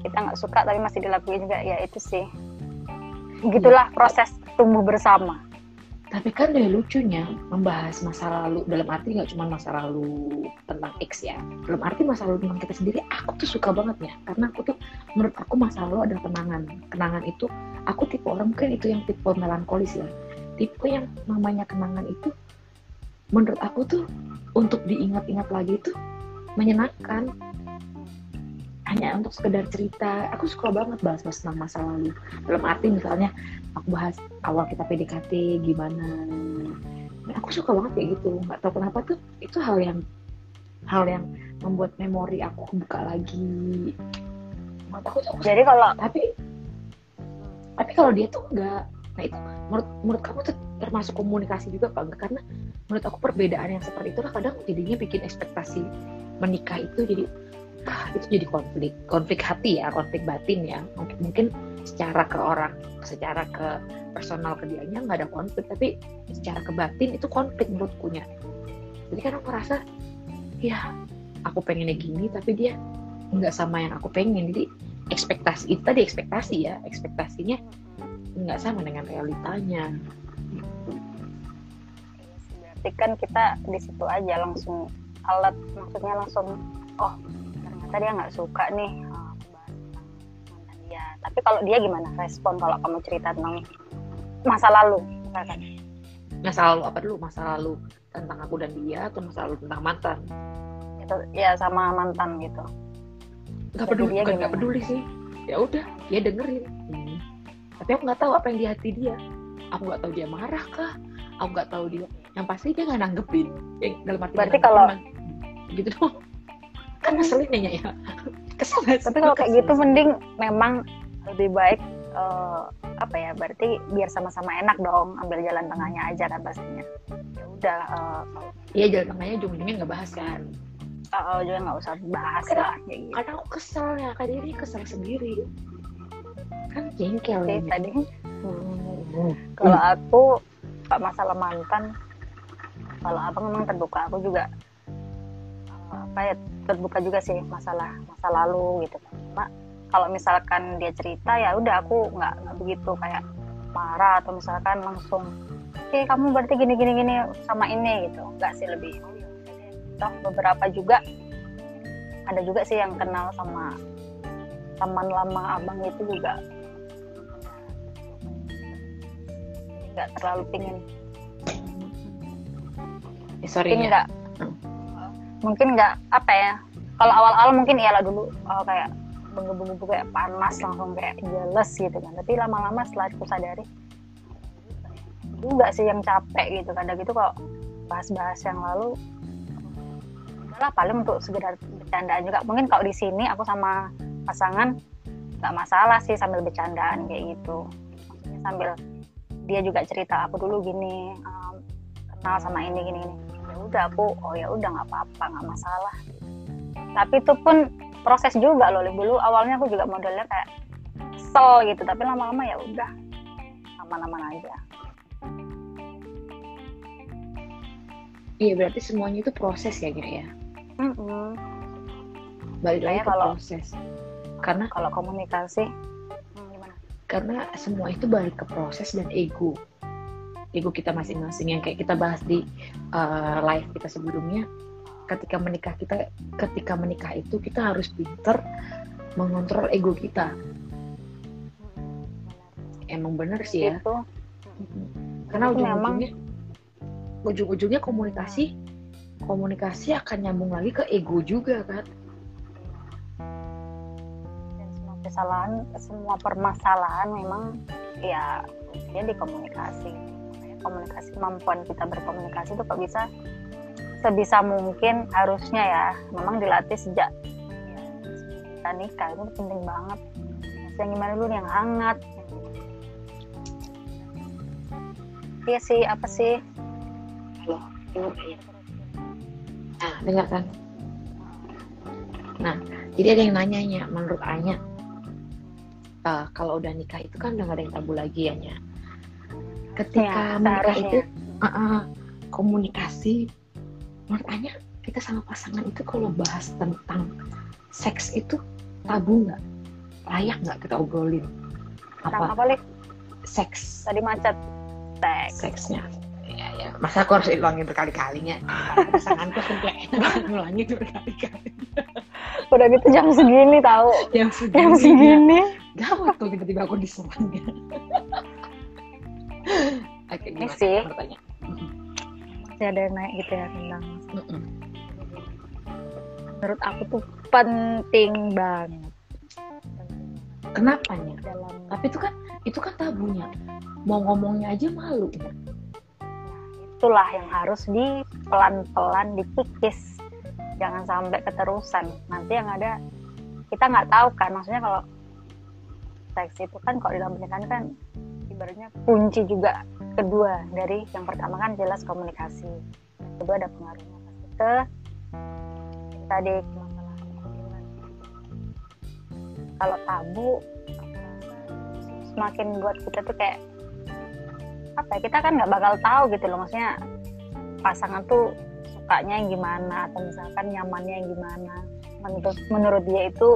[SPEAKER 1] kita nggak suka tapi masih dilakuin juga. Ya itu sih. Begitulah proses tumbuh bersama
[SPEAKER 2] Tapi kan dari lucunya membahas masa lalu dalam arti nggak cuma masa lalu tentang X ya. Dalam arti masa lalu tentang kita sendiri, aku tuh suka banget ya. Karena aku tuh menurut aku masa lalu adalah kenangan. Kenangan itu aku tipe orang mungkin itu yang tipe melankolis ya. Tipe yang namanya kenangan itu menurut aku tuh untuk diingat-ingat lagi itu menyenangkan. Hanya untuk sekedar cerita, aku suka banget bahas-bahas tentang masa lalu. Dalam arti misalnya aku bahas awal kita PDKT gimana. Nah, aku suka banget kayak gitu. Nggak tahu kenapa tuh itu hal yang hal yang membuat memori aku buka lagi. Aku aku
[SPEAKER 1] jadi kalau
[SPEAKER 2] tapi tapi kalau dia tuh enggak nah itu menurut menurut kamu tuh termasuk komunikasi juga apa enggak karena menurut aku perbedaan yang seperti itu lah kadang jadinya bikin ekspektasi menikah itu jadi itu jadi konflik konflik hati ya konflik batin ya. Mungkin mungkin secara ke orang secara ke personal ke dianya nggak ada konflik tapi secara ke batin itu konflik menurutku nya jadi kan aku rasa ya aku pengennya gini tapi dia nggak sama yang aku pengen. Jadi ekspektasi itu tadi ekspektasi ya ekspektasinya nggak sama dengan realitanya.
[SPEAKER 1] Berarti kan kita di situ aja langsung alat maksudnya langsung oh ternyata dia nggak suka nih. Mantan dia tapi kalau dia gimana? Respon kalau kamu cerita tentang masa lalu misalkan.
[SPEAKER 2] Masa lalu apa dulu? Masa lalu tentang aku dan dia atau masa lalu tentang mantan?
[SPEAKER 1] Itu ya sama mantan gitu.
[SPEAKER 2] Nggak peduli
[SPEAKER 1] dia
[SPEAKER 2] bukan nggak peduli sih. Ya udah dia dengerin. Hmm. tapi aku nggak tahu apa yang di hati dia. Aku nggak tahu dia marah kah? Aku nggak tahu dia. Yang pasti dia nggak nanggepin. Yang dalam arti
[SPEAKER 1] Berarti kalau-
[SPEAKER 2] gitu dong kan ngeselin nanya ya? Kesel.
[SPEAKER 1] Tapi kalau kayak gitu mending memang lebih baik eh, apa ya berarti biar sama-sama enak dong ambil jalan tengahnya aja kan pastinya. Ya udah uh,
[SPEAKER 2] iya jalan tengahnya ujung-ujungnya nggak bahas kan?
[SPEAKER 1] Uh, juga nggak usah bahas
[SPEAKER 2] Karena-
[SPEAKER 1] lah kayak gitu.
[SPEAKER 2] karena aku kesel ya kak diri kesel sendiri. Kan jengkel
[SPEAKER 1] Jadi
[SPEAKER 2] ya
[SPEAKER 1] tadi.
[SPEAKER 2] Hmm.
[SPEAKER 1] kalau aku masalah mantan kalau abang memang terbuka aku juga uh, apa ya terbuka juga sih masalah masa lalu gitu. Cuma kalau misalkan dia cerita ya udah aku nggak begitu kayak marah atau misalkan langsung oke kamu berarti gini gini gini sama ini gitu. Nggak sih lebih oh, ya deh. toh beberapa juga ada juga sih yang kenal sama teman lama abang itu juga. Nggak terlalu pingin.
[SPEAKER 2] Eh, sorry ya
[SPEAKER 1] nggak mungkin nggak apa ya kalau awal-awal mungkin iyalah dulu oh, kayak benggu-benggu kayak panas langsung kayak jealous gitu kan. Tapi lama-lama setelah aku sadari juga sih yang capek gitu. Kadang gitu kok bahas-bahas yang lalu udahlah paling untuk sekedar bercandaan juga. Mungkin kalau di sini aku sama pasangan nggak masalah sih sambil bercandaan kayak gitu. Maksudnya sambil dia juga cerita aku dulu gini um, kenal sama ini gini gini ya udah aku oh ya udah nggak apa-apa nggak masalah. Tapi itu pun proses juga loh dulu awalnya aku juga modelnya kayak kesel gitu tapi lama-lama ya udah aman-aman aja.
[SPEAKER 2] Iya berarti semuanya itu proses ya Nya, ya?
[SPEAKER 1] Mm-mm.
[SPEAKER 2] balik lagi ke
[SPEAKER 1] kalau-
[SPEAKER 2] proses. Karena
[SPEAKER 1] kalau komunikasi hmm, gimana?
[SPEAKER 2] Karena semua itu balik ke proses dan ego ego kita masing-masing yang kayak kita bahas di uh, live kita sebelumnya. Ketika menikah kita ketika menikah itu kita harus pinter mengontrol ego kita. Emang bener sih ya.
[SPEAKER 1] Itu.
[SPEAKER 2] Karena
[SPEAKER 1] Itu memang-
[SPEAKER 2] ujung-ujungnya ujung-ujungnya komunikasi komunikasi akan nyambung lagi ke ego juga kan?
[SPEAKER 1] Dan semua kesalahan semua permasalahan memang ya dia di komunikasi. Makanya komunikasi kemampuan kita berkomunikasi itu kok bisa sebisa mungkin harusnya ya. Memang dilatih sejak ya, kita nikah itu penting banget. Yang gimana dulu yang hangat? Iya sih apa sih?
[SPEAKER 2] Nah dengar kan nah jadi ada yang nanyanya menurut Anya eh, kalau udah nikah itu kan udah gak ada yang tabu lagi ya Nya ketika
[SPEAKER 1] Ya,
[SPEAKER 2] menikah itu uh, uh, komunikasi. Menurut Anya kita sama pasangan itu kalau bahas tentang seks itu tabu nggak? Layak nggak kita obrolin? Apa?
[SPEAKER 1] apa
[SPEAKER 2] seks.
[SPEAKER 1] Tadi macet. Teks
[SPEAKER 2] seksnya. Ya ya masa aku harus ulangin berkali-kalinya? Pasanganku sampai ngulangin berkali-kali.
[SPEAKER 1] Udah gitu jam segini tahu?
[SPEAKER 2] Yang
[SPEAKER 1] jam
[SPEAKER 2] segini.
[SPEAKER 1] segini.
[SPEAKER 2] Gawat tuh tiba-tiba aku diserang Oke,
[SPEAKER 1] Ini
[SPEAKER 2] gimana
[SPEAKER 1] sih.
[SPEAKER 2] bertanya?
[SPEAKER 1] masih ada yang naik gitu ya tentang
[SPEAKER 2] Mm-mm.
[SPEAKER 1] menurut aku tuh penting banget
[SPEAKER 2] Kenapanya?
[SPEAKER 1] dalam
[SPEAKER 2] Tapi itu kan itu kan tabunya. Mau ngomongnya aja malu.
[SPEAKER 1] itulah yang harus di pelan-pelan dikikis jangan sampai keterusan nanti yang ada kita nggak tahu kan maksudnya kalau seks itu kan kalau dalam pernikahan kan ibaratnya kunci juga kedua dari yang pertama kan jelas komunikasi. Kedua ada pengaruhnya pasti ke tadi kalau tabu semakin buat kita tuh kayak apa ya, kita kan nggak bakal tahu gitu loh. Maksudnya pasangan tuh sukanya yang gimana atau misalkan nyamannya yang gimana. Menurut menurut dia itu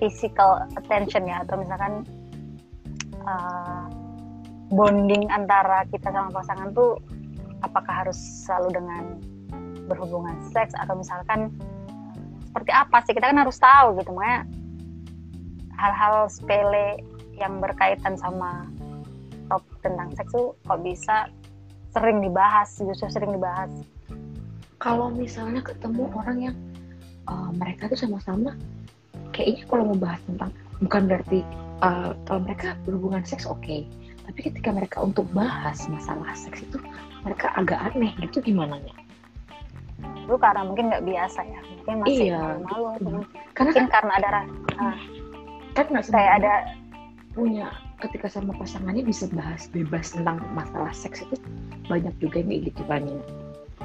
[SPEAKER 1] physical attention ya atau misalkan uh, bonding antara kita sama pasangan tuh apakah harus selalu dengan berhubungan seks atau misalkan seperti apa sih? Kita kan harus tahu gitu makanya hal-hal sepele yang berkaitan sama topik tentang seks tuh kok bisa sering dibahas justru sering dibahas.
[SPEAKER 2] Kalau misalnya ketemu orang yang uh, mereka tuh sama-sama kayaknya kalau mau bahas tentang bukan berarti uh, kalau mereka berhubungan seks oke, tapi ketika mereka untuk bahas masalah seks itu mereka agak aneh. Gitu gimana ya?
[SPEAKER 1] dulu karena mungkin nggak biasa ya. Mungkin masih
[SPEAKER 2] Iya,
[SPEAKER 1] malu-malu.
[SPEAKER 2] Karena
[SPEAKER 1] mungkin
[SPEAKER 2] kan,
[SPEAKER 1] karena ada ra-
[SPEAKER 2] kan nggak
[SPEAKER 1] kayak ada
[SPEAKER 2] punya ketika sama pasangannya bisa bahas bebas tentang masalah seks itu banyak juga yang kayak gitu ya.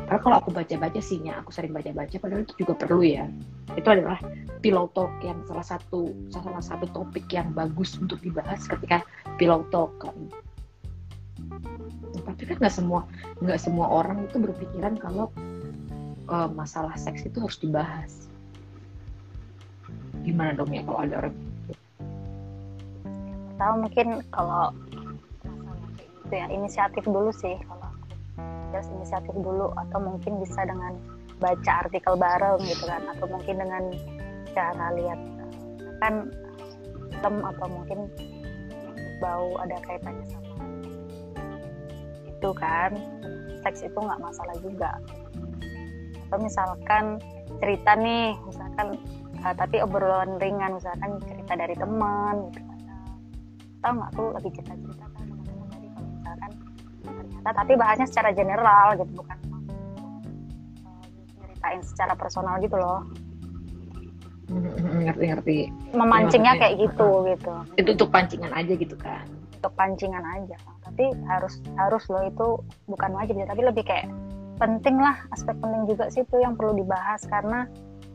[SPEAKER 2] Karena kalau aku baca-baca sih ya, aku sering baca-baca padahal itu juga perlu ya. Itu adalah pillow talk yang salah satu salah satu topik yang bagus untuk dibahas ketika pillow talk kan. Tapi kan nggak semua nggak semua orang itu berpikiran kalau uh, masalah seks itu harus dibahas. Gimana dong ya kalau ada orang
[SPEAKER 1] tahu mungkin kalau itu ya inisiatif dulu sih terus inisiatif dulu atau mungkin bisa dengan baca artikel bareng gitu kan atau mungkin dengan cara lihat kan tem atau mungkin bau ada kaitannya sama itu kan seks itu nggak masalah juga. Atau misalkan cerita nih misalkan uh, tapi obrolan ringan misalkan cerita dari teman gitu tahu nggak tuh lagi cerita ternyata tapi bahasnya secara general gitu bukan ceritain secara personal gitu loh.
[SPEAKER 2] Ngerti ngerti.
[SPEAKER 1] Memancingnya kayak gitu gitu.
[SPEAKER 2] Itu untuk pancingan aja gitu kan?
[SPEAKER 1] Untuk pancingan aja. Tapi harus harus loh itu bukan wajib ya tapi lebih kayak penting lah aspek penting juga sih itu yang perlu dibahas karena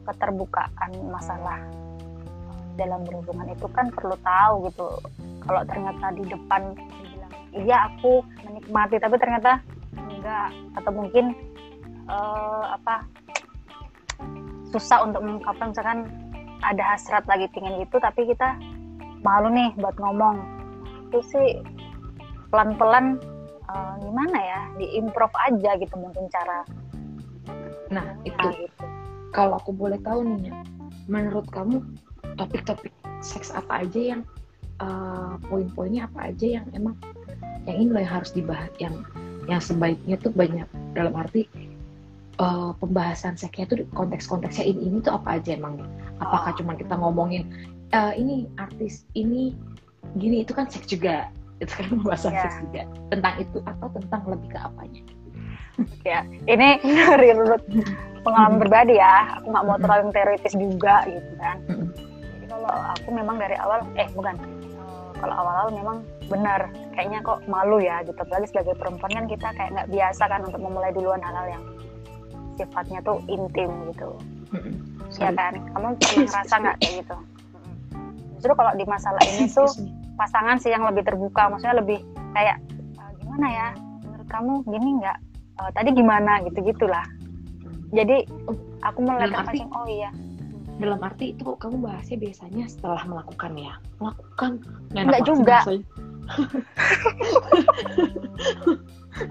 [SPEAKER 1] keterbukaan masalah dalam berhubungan itu kan perlu tahu gitu. Kalau ternyata di depan iya aku menikmati tapi ternyata enggak. Atau mungkin uh, apa susah untuk mengungkapkan misalkan ada hasrat lagi pingin itu tapi kita malu nih buat ngomong. Itu sih pelan-pelan uh, gimana ya diimprov aja gitu mungkin cara.
[SPEAKER 2] Nah itu. gitu. kalau aku boleh tahu nih ya menurut kamu topik-topik seks apa aja yang uh, poin-poinnya apa aja yang emang yang ini loh yang harus dibahas yang yang sebaiknya tuh banyak. Dalam arti uh, pembahasan seksnya tuh konteks-konteksnya ini ini tuh apa aja emang apakah cuma kita ngomongin uh, ini artis ini gini itu kan seks juga. Itu kan pembahasan yeah. seks juga. Tentang itu atau tentang lebih ke apanya?
[SPEAKER 1] Ya ini dari menurut pengalaman pribadi ya aku nggak mau terlalu teoritis juga gitu kan. Jadi kalau aku memang dari awal eh bukan. Kalau awal-awal memang benar kayaknya kok malu ya gitu. Apalagi sebagai perempuan kan kita kayak nggak biasa kan untuk memulai duluan hal-hal yang sifatnya tuh intim gitu. Mm-hmm. ya kan? Kamu pernah ngerasa nggak kayak gitu? Justru kalau di masalah ini tuh pasangan sih yang lebih terbuka. Maksudnya lebih kayak uh, gimana ya? Menurut kamu gini nggak? Uh, tadi gimana? Gitu gitulah. Jadi aku mulai terpancing oh iya.
[SPEAKER 2] Dalam arti itu kamu bahasnya biasanya setelah melakukan ya? Melakukan.
[SPEAKER 1] Enggak juga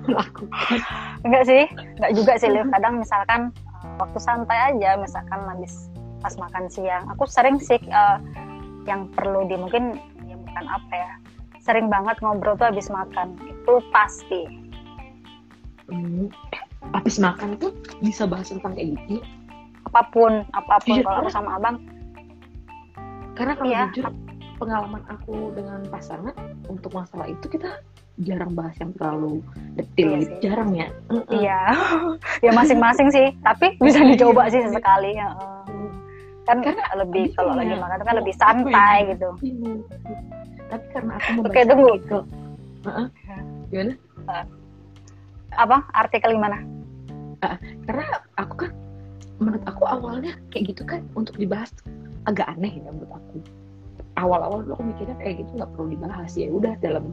[SPEAKER 2] melakukan
[SPEAKER 1] enggak sih enggak juga sih Liv. kadang misalkan waktu santai aja misalkan habis pas makan siang. Aku sering sih uh, yang perlu di mungkin ya bukan apa ya sering banget ngobrol tuh habis makan. Itu pasti.
[SPEAKER 2] Hmm. habis makan tuh bisa bahas tentang kayak gitu?
[SPEAKER 1] Apa pun apa pun. Iya, kalau aku sama abang.
[SPEAKER 2] Karena kalau ya, jujur pengalaman aku dengan pasangan untuk masalah itu kita jarang bahas yang terlalu detail iya gitu. jarang ya?
[SPEAKER 1] Iya. Ya masing-masing sih. Tapi bisa iya, dicoba sih sesekali ya kan karena lebih kalau lagi makan kan lebih santai gitu.
[SPEAKER 2] tapi karena aku mau
[SPEAKER 1] oke tunggu.
[SPEAKER 2] artikel. Uh-uh. gimana?
[SPEAKER 1] Apa? Artikel gimana?
[SPEAKER 2] Uh, karena aku kan menurut aku awalnya kayak gitu kan untuk dibahas agak aneh ya menurut aku awal-awal aku mikirnya kayak gitu nggak perlu dibahas. Ya udah dalam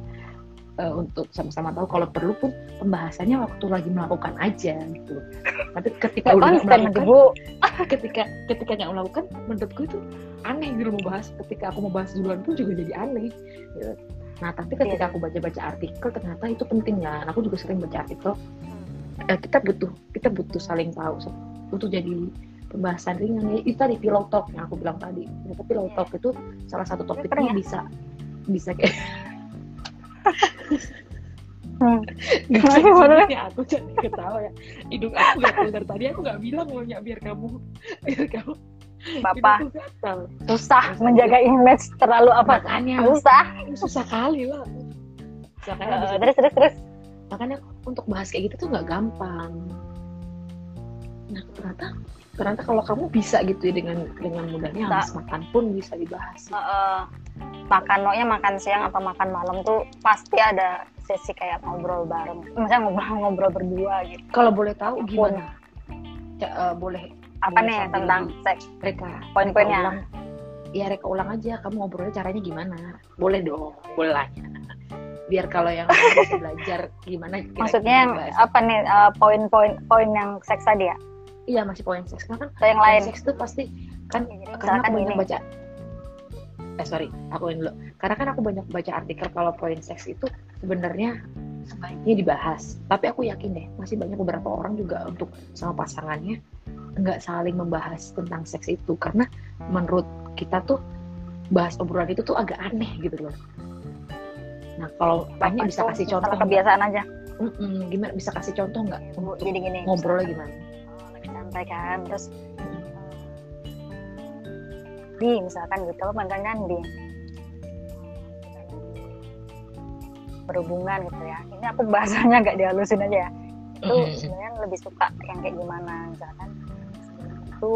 [SPEAKER 2] uh, untuk sama-sama tahu kalau perlu pun pembahasannya waktu lagi melakukan aja gitu. Tapi ketika udah melakukan ketika ketika nggak melakukan menurutku itu aneh gitu mau bahas ketika aku mau bahas duluan pun juga jadi aneh gitu. nah tapi ketika iya. aku baca-baca artikel ternyata itu penting kan aku juga sering baca artikel. Uh, kita butuh kita butuh saling tahu untuk jadi pembahasan ringan ya itu tadi pillow talk yang aku bilang tadi. Ternyata pillow talk itu salah satu topiknya bisa bisa kayak Hmm. ya aku jadi ketawa ya. Hidung aku gak dari tadi aku gak bilang mau biar kamu biar kamu
[SPEAKER 1] Bapak susah menjaga image terlalu apa?
[SPEAKER 2] Makanya.
[SPEAKER 1] Susah.
[SPEAKER 2] Susah kali lah.
[SPEAKER 1] Uh, terus terus terus.
[SPEAKER 2] Makanya untuk bahas kayak gitu tuh nggak gampang. Nah ternyata ternyata kalau kamu bisa gitu ya dengan dengan mudahnya habis makan pun bisa dibahas.
[SPEAKER 1] Uh, uh, makan pokoknya makan siang atau makan malam tuh pasti ada sesi kayak ngobrol bareng. Misalnya ngobrol-ngobrol berdua gitu.
[SPEAKER 2] Kalau boleh tahu gimana? Ca- eh, boleh
[SPEAKER 1] apa
[SPEAKER 2] Boleh
[SPEAKER 1] nih tentang seks?
[SPEAKER 2] Reka
[SPEAKER 1] Poin-poinnya.
[SPEAKER 2] ya reka ulang aja. Kamu ngobrolnya caranya gimana? Boleh dong boleh lah. Biar kalau yang belajar gimana kira-kira
[SPEAKER 1] maksudnya yang apa nih eh, poin-poin poin yang seks tadi ya
[SPEAKER 2] iya masih poin seks karena kan
[SPEAKER 1] yang
[SPEAKER 2] poin
[SPEAKER 1] lain.
[SPEAKER 2] seks tuh pasti kan
[SPEAKER 1] Ya, jadi
[SPEAKER 2] karena aku banyak baca eh sorry aku ini dulu. Karena kan aku banyak baca artikel kalau poin seks itu sebenarnya sebaiknya dibahas. Tapi aku yakin deh masih banyak beberapa orang juga untuk sama pasangannya nggak saling membahas tentang seks itu. Karena menurut kita tuh bahas obrolan itu tuh agak aneh gitu loh. Nah kalau tanya bisa kasih contoh
[SPEAKER 1] kebiasaan aja.
[SPEAKER 2] Mm-mm, gimana? Bisa kasih contoh nggak
[SPEAKER 1] jadi gini.
[SPEAKER 2] ngobrolnya gimana
[SPEAKER 1] santai kan terus di misalkan gitu mantan kan di berhubungan gitu ya. Ini aku bahasanya nggak dihalusin aja ya. Itu
[SPEAKER 2] Mm-mm.
[SPEAKER 1] sebenarnya lebih suka yang kayak gimana misalkan itu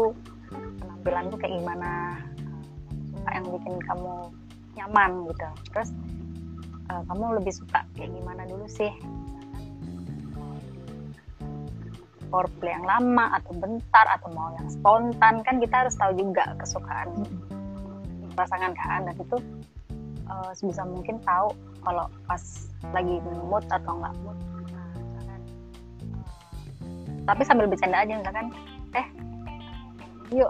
[SPEAKER 1] penampilan tuh kayak gimana suka yang bikin kamu nyaman gitu. Terus eh, kamu lebih suka kayak gimana dulu sih foreplay yang lama atau bentar atau mau yang spontan kan kita harus tahu juga kesukaan pasangan kan? Dan itu eh, sebisa mungkin tahu kalau pas lagi mood atau enggak mood. Nah, misalkan, tapi sambil bercanda aja misalkan eh yuk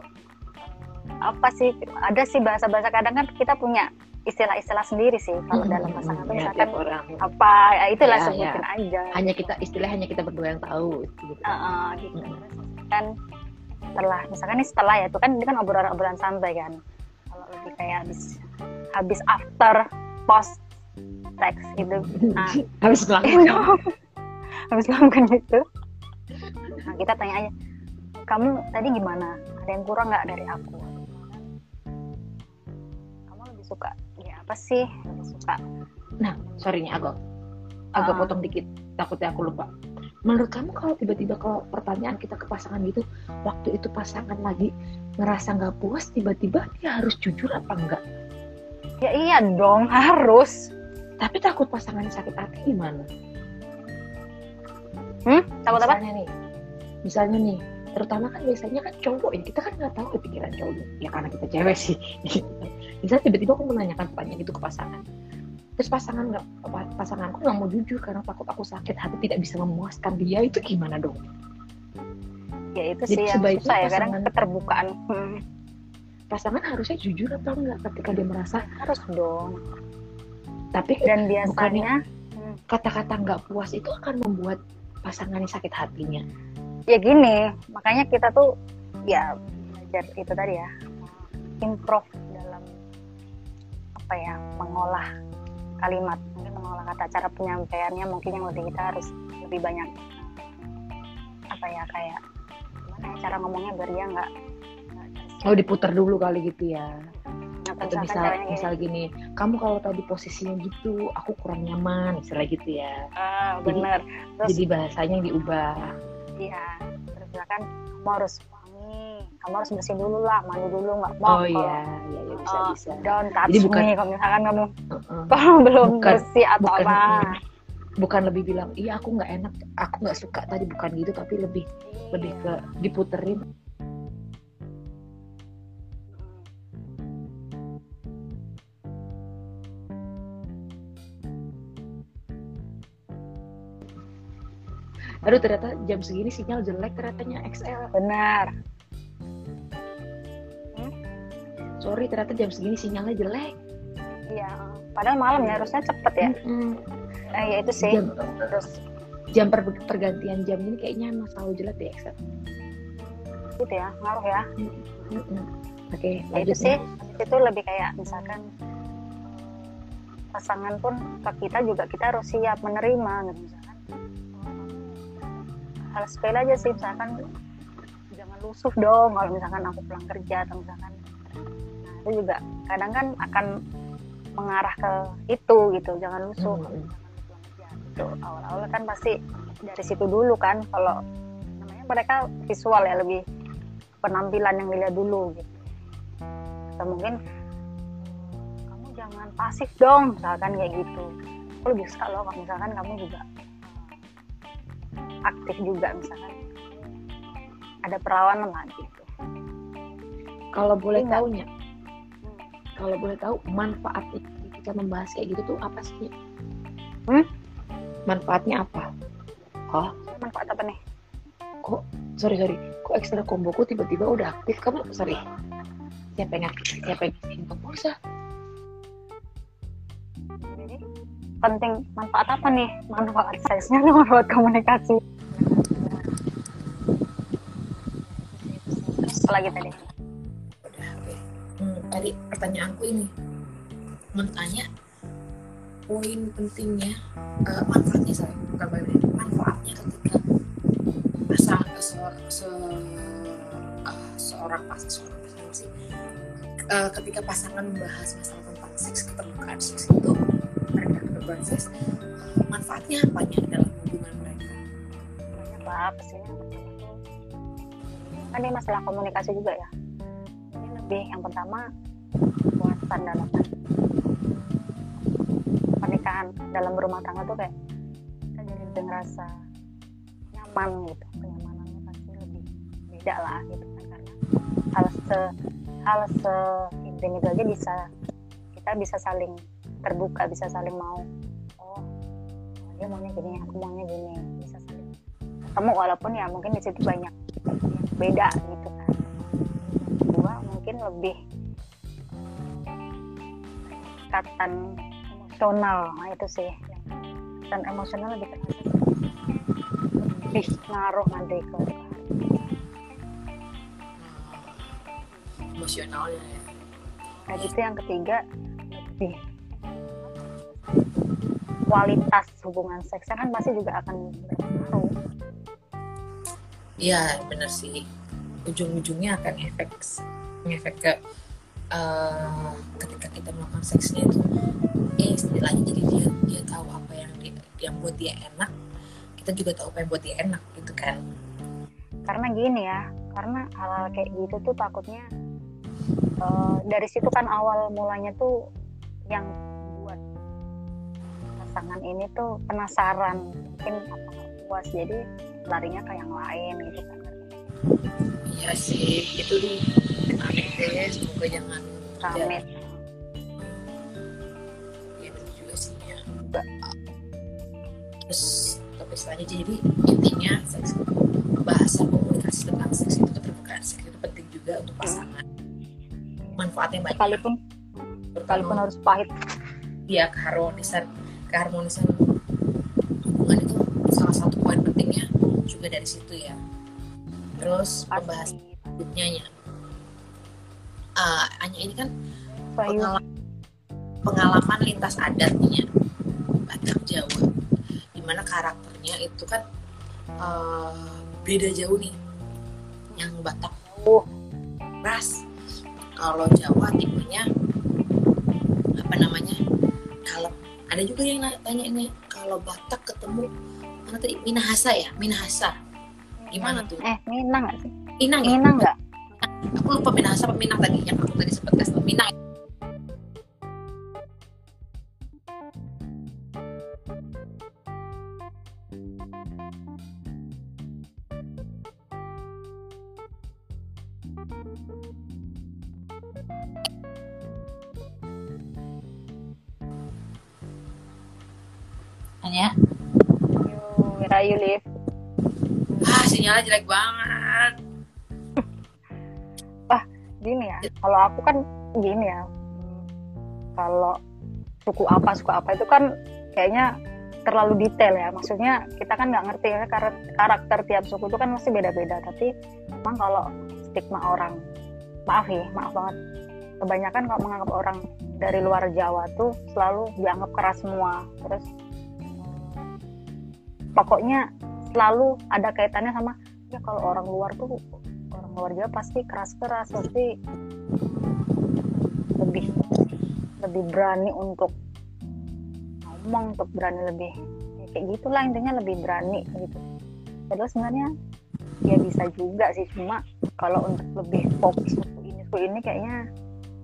[SPEAKER 1] apa sih? Ada sih bahasa-bahasa kadang kan kita punya istilah-istilah sendiri sih kalau dalam pasangan tuh
[SPEAKER 2] Ya,
[SPEAKER 1] misalkan
[SPEAKER 2] orang.
[SPEAKER 1] apa ya itulah
[SPEAKER 2] Ya,
[SPEAKER 1] sebutin aja.
[SPEAKER 2] Hanya kita istilah hanya kita berdua yang tahu gitu.
[SPEAKER 1] Heeh, gitu.
[SPEAKER 2] Mm.
[SPEAKER 1] Terus kan setelah misalkan ini setelah ya itu kan ini kan obrolan-obrolan santai kan. Kalau lebih kayak habis habis after post sex gitu. Nah.
[SPEAKER 2] Habis melakukan.
[SPEAKER 1] Habis melakukan itu. Nah kita tanya aja kamu tadi gimana? Ada yang kurang nggak dari aku? Kamu lebih suka ya apa sih suka
[SPEAKER 2] Nah, sorry nih agak agak
[SPEAKER 1] Ah.
[SPEAKER 2] potong dikit, takutnya aku lupa. Menurut kamu kalau tiba-tiba kalau pertanyaan kita ke pasangan gitu, waktu itu pasangan lagi ngerasa nggak puas, tiba-tiba dia harus jujur apa enggak?
[SPEAKER 1] ya iya dong harus
[SPEAKER 2] Tapi takut pasangannya sakit hati gimana?
[SPEAKER 1] hmm takut apa
[SPEAKER 2] Misalnya nih, misalnya nih, terutama kan biasanya kan cowok ya, kita kan nggak tahu kepikiran cowok, ya karena kita cewek sih. Misalnya tiba-tiba aku menanyakan pertanyaan itu ke pasangan, terus pasangan nggak pasanganku nggak mau jujur karena takut aku sakit hati tidak bisa memuaskan dia itu gimana dong?
[SPEAKER 1] ya itu
[SPEAKER 2] Jadi
[SPEAKER 1] sih yang
[SPEAKER 2] sebaiknya
[SPEAKER 1] susah ya kadang keterbukaan hmm.
[SPEAKER 2] pasangan harusnya jujur atau enggak ketika dia merasa
[SPEAKER 1] harus dong
[SPEAKER 2] tapi
[SPEAKER 1] dan biasanya
[SPEAKER 2] kata-kata nggak puas itu akan membuat pasangannya sakit hatinya
[SPEAKER 1] ya gini makanya kita tuh ya belajar itu tadi ya improve apa ya mengolah kalimat mungkin mengolah kata cara penyampaiannya mungkin yang lebih kita harus lebih banyak apa ya kayak gimana ya cara ngomongnya biar dia nggak
[SPEAKER 2] oh diputar dulu kali gitu ya.
[SPEAKER 1] Atau
[SPEAKER 2] atau
[SPEAKER 1] misalkan
[SPEAKER 2] misal
[SPEAKER 1] gini,
[SPEAKER 2] misal gini kamu kalau tadi posisinya gitu aku kurang nyaman misalnya gitu ya.
[SPEAKER 1] Ah,
[SPEAKER 2] jadi-
[SPEAKER 1] bener. Terus
[SPEAKER 2] jadi bahasanya yang diubah.
[SPEAKER 1] Iya terus misalkan kamu harus kamu harus bersih dulu lah mandi dulu nggak mau
[SPEAKER 2] oh iya iya ya, bisa
[SPEAKER 1] Oh,
[SPEAKER 2] bisa.
[SPEAKER 1] don't touch
[SPEAKER 2] Jadi bukan-
[SPEAKER 1] me kalau misalkan kamu kalau belum
[SPEAKER 2] Bukan-
[SPEAKER 1] bersih atau
[SPEAKER 2] bukan.
[SPEAKER 1] apa.
[SPEAKER 2] Bukan lebih bilang iya aku nggak enak aku nggak suka. Tadi bukan gitu tapi lebih lebih ke diputerin. Aduh ternyata jam segini sinyal jelek ternyatanya XL
[SPEAKER 1] benar
[SPEAKER 2] sorry ternyata jam segini sinyalnya jelek.
[SPEAKER 1] Iya padahal malam ya harusnya cepet ya.
[SPEAKER 2] Mm-mm.
[SPEAKER 1] eh, ya itu sih.
[SPEAKER 2] Jam
[SPEAKER 1] terus
[SPEAKER 2] jam per- pergantian jam ini kayaknya emang selalu jelek di XL
[SPEAKER 1] gitu ya ngaruh ya.
[SPEAKER 2] Mm-mm. oke
[SPEAKER 1] ya itu
[SPEAKER 2] lanjut
[SPEAKER 1] sih itu lebih kayak misalkan pasangan pun ke kita juga kita harus siap menerima gitu misalkan. Hal sepele aja sih misalkan jangan lusuh dong kalau misalkan aku pulang kerja atau misalkan itu juga kadang kan akan mengarah ke itu gitu jangan lusuh pulang kerja gitu. Awal-awal kan pasti dari situ dulu kan kalau namanya mereka visual ya lebih penampilan yang dilihat dulu gitu. Atau mungkin kamu jangan pasif dong misalkan kayak gitu. Aku lebih suka loh kalau misalkan kamu juga aktif juga misalkan ada perawanan lah gitu.
[SPEAKER 2] Kalau boleh tahunya, kalau boleh tahu manfaatnya ketika membahas kayak gitu tuh apa sih?
[SPEAKER 1] Hmm?
[SPEAKER 2] Manfaatnya apa? Oh,
[SPEAKER 1] manfaat apa nih
[SPEAKER 2] sorry sorry, kok ekstra komboku tiba-tiba udah aktif kamu? Sorry. Siapa yang aktif? Siapa yang ngisiin pulsa?
[SPEAKER 1] jadi penting manfaat apa nih manfaat seksnya atau manfaat komunikasi terus apa lagi tadi
[SPEAKER 2] tadi pertanyaanku ini. Mentanya poin pentingnya eh, manfaatnya saya bukan penting, manfaatnya ketika pasang se, se, ah, seorang pas seorang pasangan sih Eh, ketika pasangan membahas masalah tentang seks keterbukaan seks itu mereka keterbukaan seks eh, manfaatnya apanya dalam hubungan mereka?
[SPEAKER 1] Banyak lah pastinya kan ini masalah komunikasi juga ya lebih yang pertama puasan dalam pernikahan dalam berumah tangga tuh kayak kita jadi lebih ngerasa nyaman gitu kenyamanannya pasti lebih beda lah gitu kan karena hal se hal se intim itu aja bisa kita bisa saling terbuka bisa saling mau oh dia maunya gini aku maunya gini bisa saling ketemu walaupun ya mungkin di situ banyak beda gitu kan mungkin lebih ikatan emosional. Nah itu sih. Dan emosional lebih terasa lebih ngaruh nanti ke
[SPEAKER 2] emosionalnya ya.
[SPEAKER 1] Dan itu yang ketiga lebih kualitas hubungan seksnya kan pasti juga akan berpengaruh.
[SPEAKER 2] Iya bener sih. Ujung-ujungnya akan efek efek ke eh, ketika kita melakukan seksnya itu eh istilahnya jadi dia dia tahu apa yang dia, yang buat dia enak kita juga tahu apa yang buat dia enak gitu kan.
[SPEAKER 1] Karena gini ya karena hal-hal kayak gitu tuh takutnya eh, dari situ kan awal mulanya tuh yang buat pasangan ini tuh penasaran mungkin puas jadi larinya ke yang lain gitu kan.
[SPEAKER 2] Iya sih itu nih aneh deh semoga jangan
[SPEAKER 1] rame.
[SPEAKER 2] Ya bener juga sih ya. Terus tapi selanjutnya jadi intinya seks pembahasan komunikasi tentang seks itu keterbukaan. Seks itu penting juga untuk pasangan. Manfaatnya banyak.
[SPEAKER 1] Sekalipun sekalipun harus pahit.
[SPEAKER 2] Ya keharmonisan keharmonisan hubungan itu salah satu poin pentingnya juga dari situ ya. Terus pembahasan berikutnya ya Ah, hanya ini kan pengalaman, pengalaman lintas adatnya Batak Jawa. Di mana karakternya itu kan eh, beda jauh nih yang Batak
[SPEAKER 1] Oh.
[SPEAKER 2] ras. Kalau Jawa tipenya apa namanya kalau ada juga yang tanya ini kalau Batak ketemu mana tadi? Minahasa ya? Minahasa. Gimana tuh?
[SPEAKER 1] eh Minang sih?
[SPEAKER 2] Minang ya?
[SPEAKER 1] Minang nggak
[SPEAKER 2] aku lupa Minahasa apa Minang tadi yang aku tadi sempat kasih. Minang Hanya
[SPEAKER 1] Yuk, Rayu live
[SPEAKER 2] ah sinyalnya jelek banget
[SPEAKER 1] gini ya kalau aku kan gini ya. Kalau suku apa suku apa itu kan kayaknya terlalu detail ya. Maksudnya kita kan nggak ngerti ya karakter, karakter tiap suku itu kan masih beda-beda. Tapi memang kalau stigma orang maaf ya maaf banget. Kebanyakan kalau menganggap orang dari luar Jawa tuh selalu dianggap keras semua. Terus pokoknya selalu ada kaitannya sama ya kalau orang luar tuh Jawa pasti keras-keras pasti lebih lebih berani untuk ngomong untuk berani lebih ya kayak gitulah intinya lebih berani gitu. Padahal sebenarnya ya bisa juga sih cuma kalau untuk lebih fokus suku ini suku ini kayaknya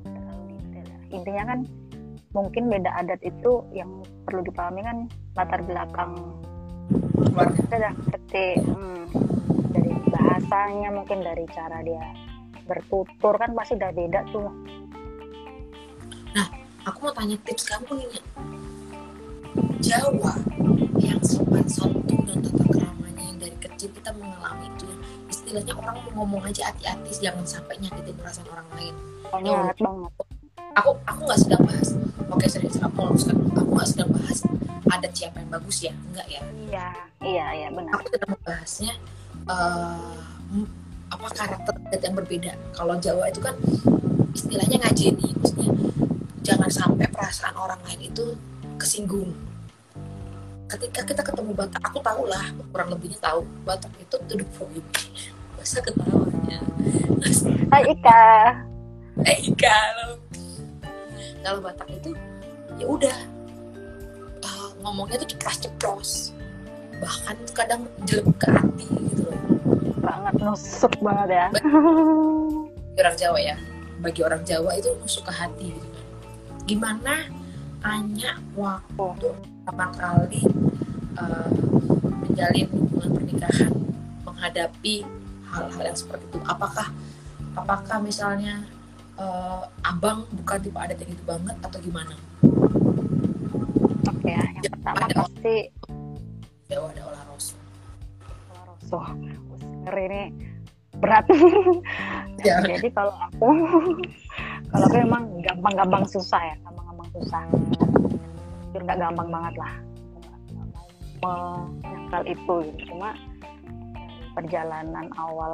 [SPEAKER 1] terlalu detail ya. intinya kan mungkin beda adat itu yang perlu dipahami kan latar belakang
[SPEAKER 2] keluarga.
[SPEAKER 1] Sudah seperti hmm, bahasanya mungkin dari cara dia bertutur kan pasti udah beda tuh.
[SPEAKER 2] Aku mau tanya tips kamu nih Nya. Jawa yang sopan santun dan tata keramanya yang dari kecil kita mengalami itu yang istilahnya orang mau ngomong aja hati-hati jangan sampai nyakitin perasaan orang lain.
[SPEAKER 1] Banget banget.
[SPEAKER 2] Aku aku nggak sedang bahas. Oke serius aku meluruskan aku nggak sedang bahas adat siapa yang bagus ya? Enggak ya?
[SPEAKER 1] Iya iya iya benar.
[SPEAKER 2] Aku sedang membahasnya eh, m- apa karakter adat yang berbeda. Kalau Jawa itu kan istilahnya ngajeni maksudnya jangan sampai perasaan orang lain itu kesinggung. Ketika kita ketemu Batak aku tahu lah kurang lebihnya tahu Batak itu to the point. Masa ketawanya
[SPEAKER 1] Hai Ika.
[SPEAKER 2] Eh kalau kalau Batak itu ya udah uh, ngomongnya tuh ceplos ceplos bahkan kadang jelek ke hati gitu loh
[SPEAKER 1] banget nusuk banget ya.
[SPEAKER 2] Orang Jawa ya. Bagi orang Jawa itu nusuk ke hati gitu. Kan gimana hanya waktu pertama kali uh, menjalin hubungan pernikahan menghadapi hal-hal yang seperti itu? Apakah apakah misalnya uh, abang bukan tipe adat yang itu banget atau gimana?
[SPEAKER 1] Oke ya yang pertama pasti
[SPEAKER 2] Jawa ada olah rasul
[SPEAKER 1] Rosoh ngeri ini. Berat.
[SPEAKER 2] Ya.
[SPEAKER 1] jadi kalau aku kalau aku emang gampang-gampang susah ya gampang-gampang susah. Jujur nggak gampang banget lah. Menyangkal itu gitu. Cuma perjalanan awal.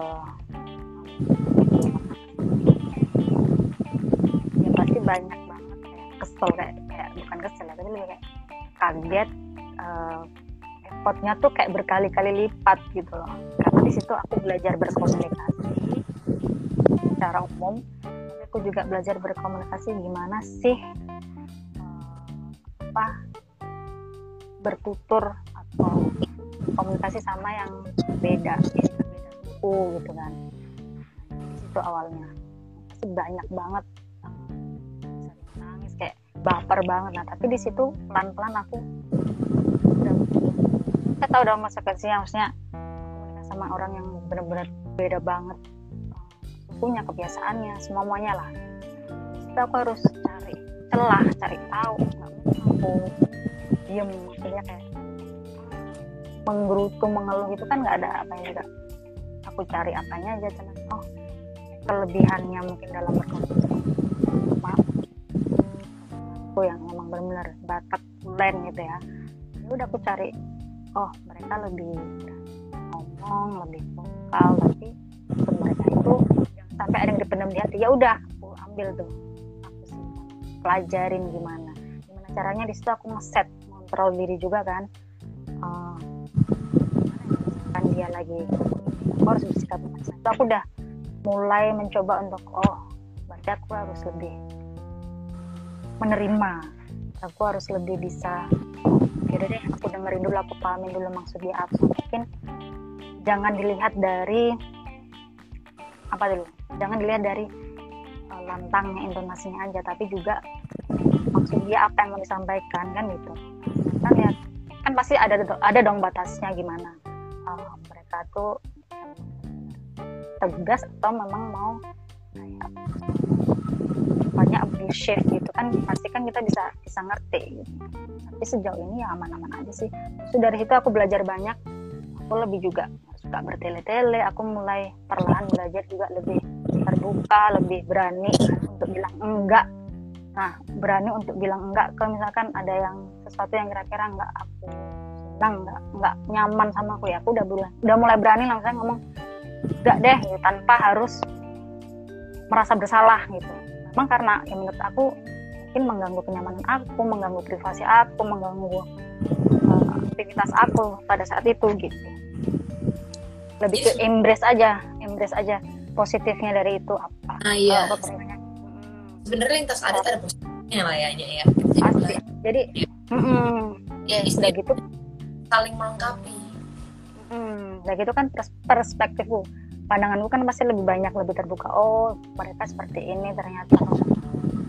[SPEAKER 1] Ya pasti banyak banget. Kayak kesel kayak, kayak bukan kesel ya tapi lebih kayak kaget eh, effortnya tuh kayak berkali-kali lipat gitu loh di situ aku belajar berkomunikasi secara umum. Aku juga belajar berkomunikasi gimana sih eh, apa bertutur atau komunikasi sama yang beda beda suku gitu kan. Di situ awalnya. Pasti banyak banget. Sering nangis kayak baper banget. Nah tapi di situ pelan-pelan aku udah saya tahu dong konsekuensinya maksudnya komunikasi sama orang yang benar-benar beda banget. Punya kebiasaannya semuanya lah. Itu aku harus cari celah cari tahu nggak aku diem. Maksudnya kayak menggerutu mengeluh itu kan nggak ada apa juga. Aku cari apanya aja cuman oh kelebihannya mungkin dalam berkomunikasi sama aku yang emang benar-benar batak tulen gitu ya. Ya udah aku cari oh mereka lebih ngomong lebih vokal tapi untuk mereka itu jangan sampai ada yang dipendam di hati ya udah aku ambil tuh. Aku sih pelajarin gimana. Gimana caranya di situ aku ngeset kontrol diri juga kan. Kan dia lagi aku harus bersikap itu aku udah mulai mencoba untuk oh berarti aku harus lebih menerima. Aku harus lebih bisa yaudah deh aku dengerin dulu aku pahamin dulu maksud dia mungkin jangan dilihat dari apa dulu? Jangan dilihat dari uh, lantangnya intonasinya aja tapi juga maksud dia apa yang mau disampaikan kan gitu. Kan ya kan pasti ada ada dong batasnya gimana. Uh, mereka tuh tegas atau memang mau kayak banyak abusive gitu. Kan pasti kan kita bisa bisa ngerti gitu. Tapi sejauh ini ya aman-aman aja sih. So dari situ aku belajar banyak. Aku lebih juga suka bertele-tele aku mulai perlahan belajar juga lebih terbuka lebih berani untuk bilang enggak. Nah berani untuk bilang enggak ke misalkan ada yang sesuatu yang kira-kira enggak aku senang enggak enggak nyaman sama aku ya aku udah bilang udah mulai berani langsung ngomong enggak deh gitu, tanpa harus merasa bersalah gitu. Memang karena ya menurut aku mungkin mengganggu kenyamanan aku mengganggu privasi aku mengganggu uh, aktivitas aku pada saat itu gitu lebih ke embrace aja embrace aja positifnya dari itu apa.
[SPEAKER 2] Ah iya.
[SPEAKER 1] Kepentingannya,
[SPEAKER 2] sebenarnya lintas adat ada positifnya lah ya ya.
[SPEAKER 1] Pasti. jadi
[SPEAKER 2] ya istilah
[SPEAKER 1] gitu.
[SPEAKER 2] saling melengkapi.
[SPEAKER 1] Hmm, udah gitu kan pers- perspektifku, pandanganku kan pasti lebih banyak, lebih terbuka. Oh, mereka seperti ini ternyata.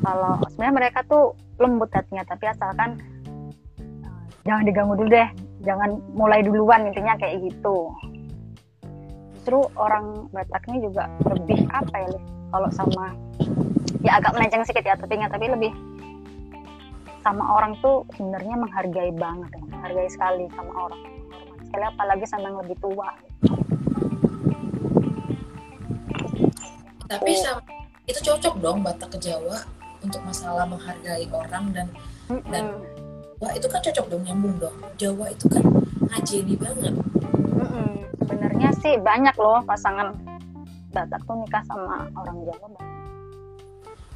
[SPEAKER 1] kalau sebenarnya mereka tuh lembut hatinya tapi asalkan uh, jangan diganggu dulu deh. Jangan mulai duluan intinya kayak gitu justru orang Batak ini juga lebih apa ya kalau sama ya agak melenceng sedikit ya tapi tapi lebih sama orang tuh sebenarnya menghargai banget ya. menghargai sekali sama orang sekali apalagi sama yang lebih tua
[SPEAKER 2] tapi sama, itu cocok dong Batak ke Jawa untuk masalah menghargai orang dan mm -hmm. dan wah itu kan cocok dong nyambung dong Jawa itu kan ngajeni banget.
[SPEAKER 1] Sebenarnya sih banyak loh pasangan Batak tuh nikah sama orang Jawa banget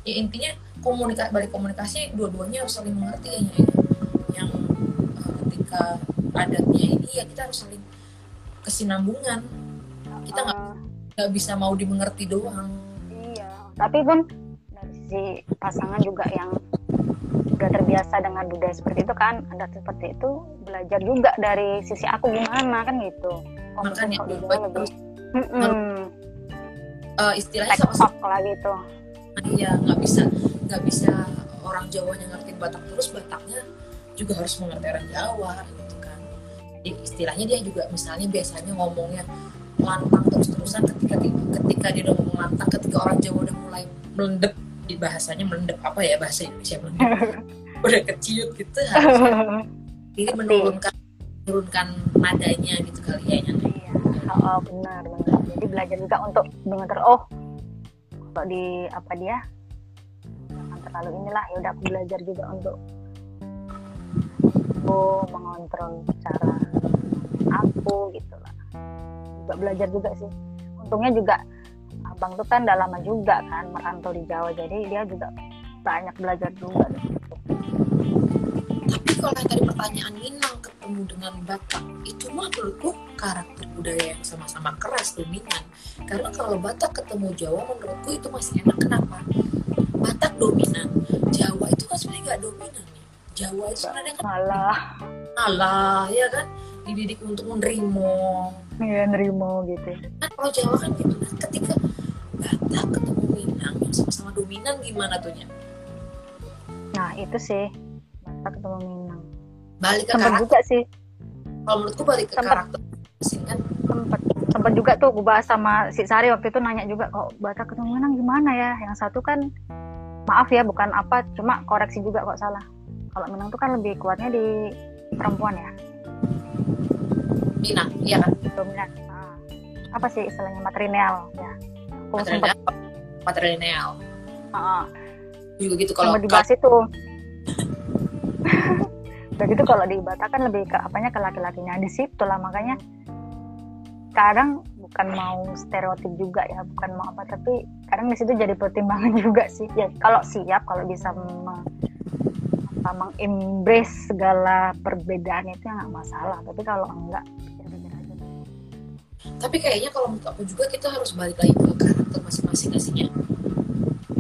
[SPEAKER 2] ya intinya komunikasi balik komunikasi dua-duanya harus saling mengerti ya, ya. yang uh, ketika adatnya ini ya kita harus saling kesinambungan. Kita nggak uh, nggak bisa mau dimengerti doang.
[SPEAKER 1] Iya tapi pun dari si pasangan juga yang udah terbiasa dengan budaya seperti itu kan ada seperti itu belajar juga dari sisi aku gimana kan gitu
[SPEAKER 2] oh, makanya lebih mm -mm. uh, istilahnya
[SPEAKER 1] sama lah gitu.
[SPEAKER 2] Iya nggak bisa nggak bisa orang Jawanya ngerti Batak terus Bataknya juga harus mengerti orang Jawa gitu kan. Jadi, istilahnya dia juga misalnya biasanya ngomongnya lantang terus-terusan ketika ketika dia udah ngomong lantang ketika orang Jawa udah mulai melendep di bahasanya melendep apa ya bahasa Indonesia melendep udah kecil gitu harus ini menurunkan menurunkan nadanya gitu kali ya
[SPEAKER 1] iya oh, benar benar. Jadi belajar juga untuk mengenal oh kalau di apa dia? Jangan terlalu inilah ya udah aku belajar juga untuk aku mengontrol cara aku gitu lah. Juga belajar juga sih. Untungnya juga abang tuh kan udah lama juga kan merantau di Jawa jadi dia juga banyak belajar juga.
[SPEAKER 2] Tapi kalau yang tadi pertanyaan Minang ketemu dengan Batak itu mah menurutku karakter budaya yang sama-sama keras dominan. Karena kalau Batak ketemu Jawa menurutku itu masih enak. Kenapa? Batak dominan. Jawa itu kan sebenarnya nggak dominan nih Jawa itu sebenarnya kan
[SPEAKER 1] malah
[SPEAKER 2] malah ya kan? Dididik untuk menerima.
[SPEAKER 1] Iya nerimo gitu.
[SPEAKER 2] Kan kalau Jawa kan gimana ketika Batak ketemu Minang yang sama-sama dominan gimana tuhnya
[SPEAKER 1] nah itu sih. Batak ketemu Minang
[SPEAKER 2] balik ke
[SPEAKER 1] sempat juga sih.
[SPEAKER 2] Kalau menurutku balik ke sempet, karakter
[SPEAKER 1] kan? Sempat. Sempat juga tuh gue bahas sama si Sari waktu itu nanya juga kok ketemu Minang gimana ya? Yang satu kan maaf ya bukan apa cuma koreksi juga kok salah. Kalau Minang tuh kan lebih kuatnya di perempuan ya?
[SPEAKER 2] Minang iya kan?
[SPEAKER 1] Dominan ah. apa sih istilahnya? Matrilineal ya?
[SPEAKER 2] Aku sempat matrilineal?
[SPEAKER 1] Uh,
[SPEAKER 2] juga gitu kalau
[SPEAKER 1] dibahas itu udah gitu kalau di Batak kan lebih ke apanya ke laki-lakinya di situ lah. Makanya kadang bukan mau stereotip juga ya bukan mau apa tapi kadang di situ jadi pertimbangan juga sih. Ya kalau siap kalau bisa meng, apa mengembrace segala perbedaan itu ya nggak masalah. Tapi kalau enggak
[SPEAKER 2] tapi kayaknya kalau menurut aku juga kita harus balik lagi ke karakter masing-masing aslinya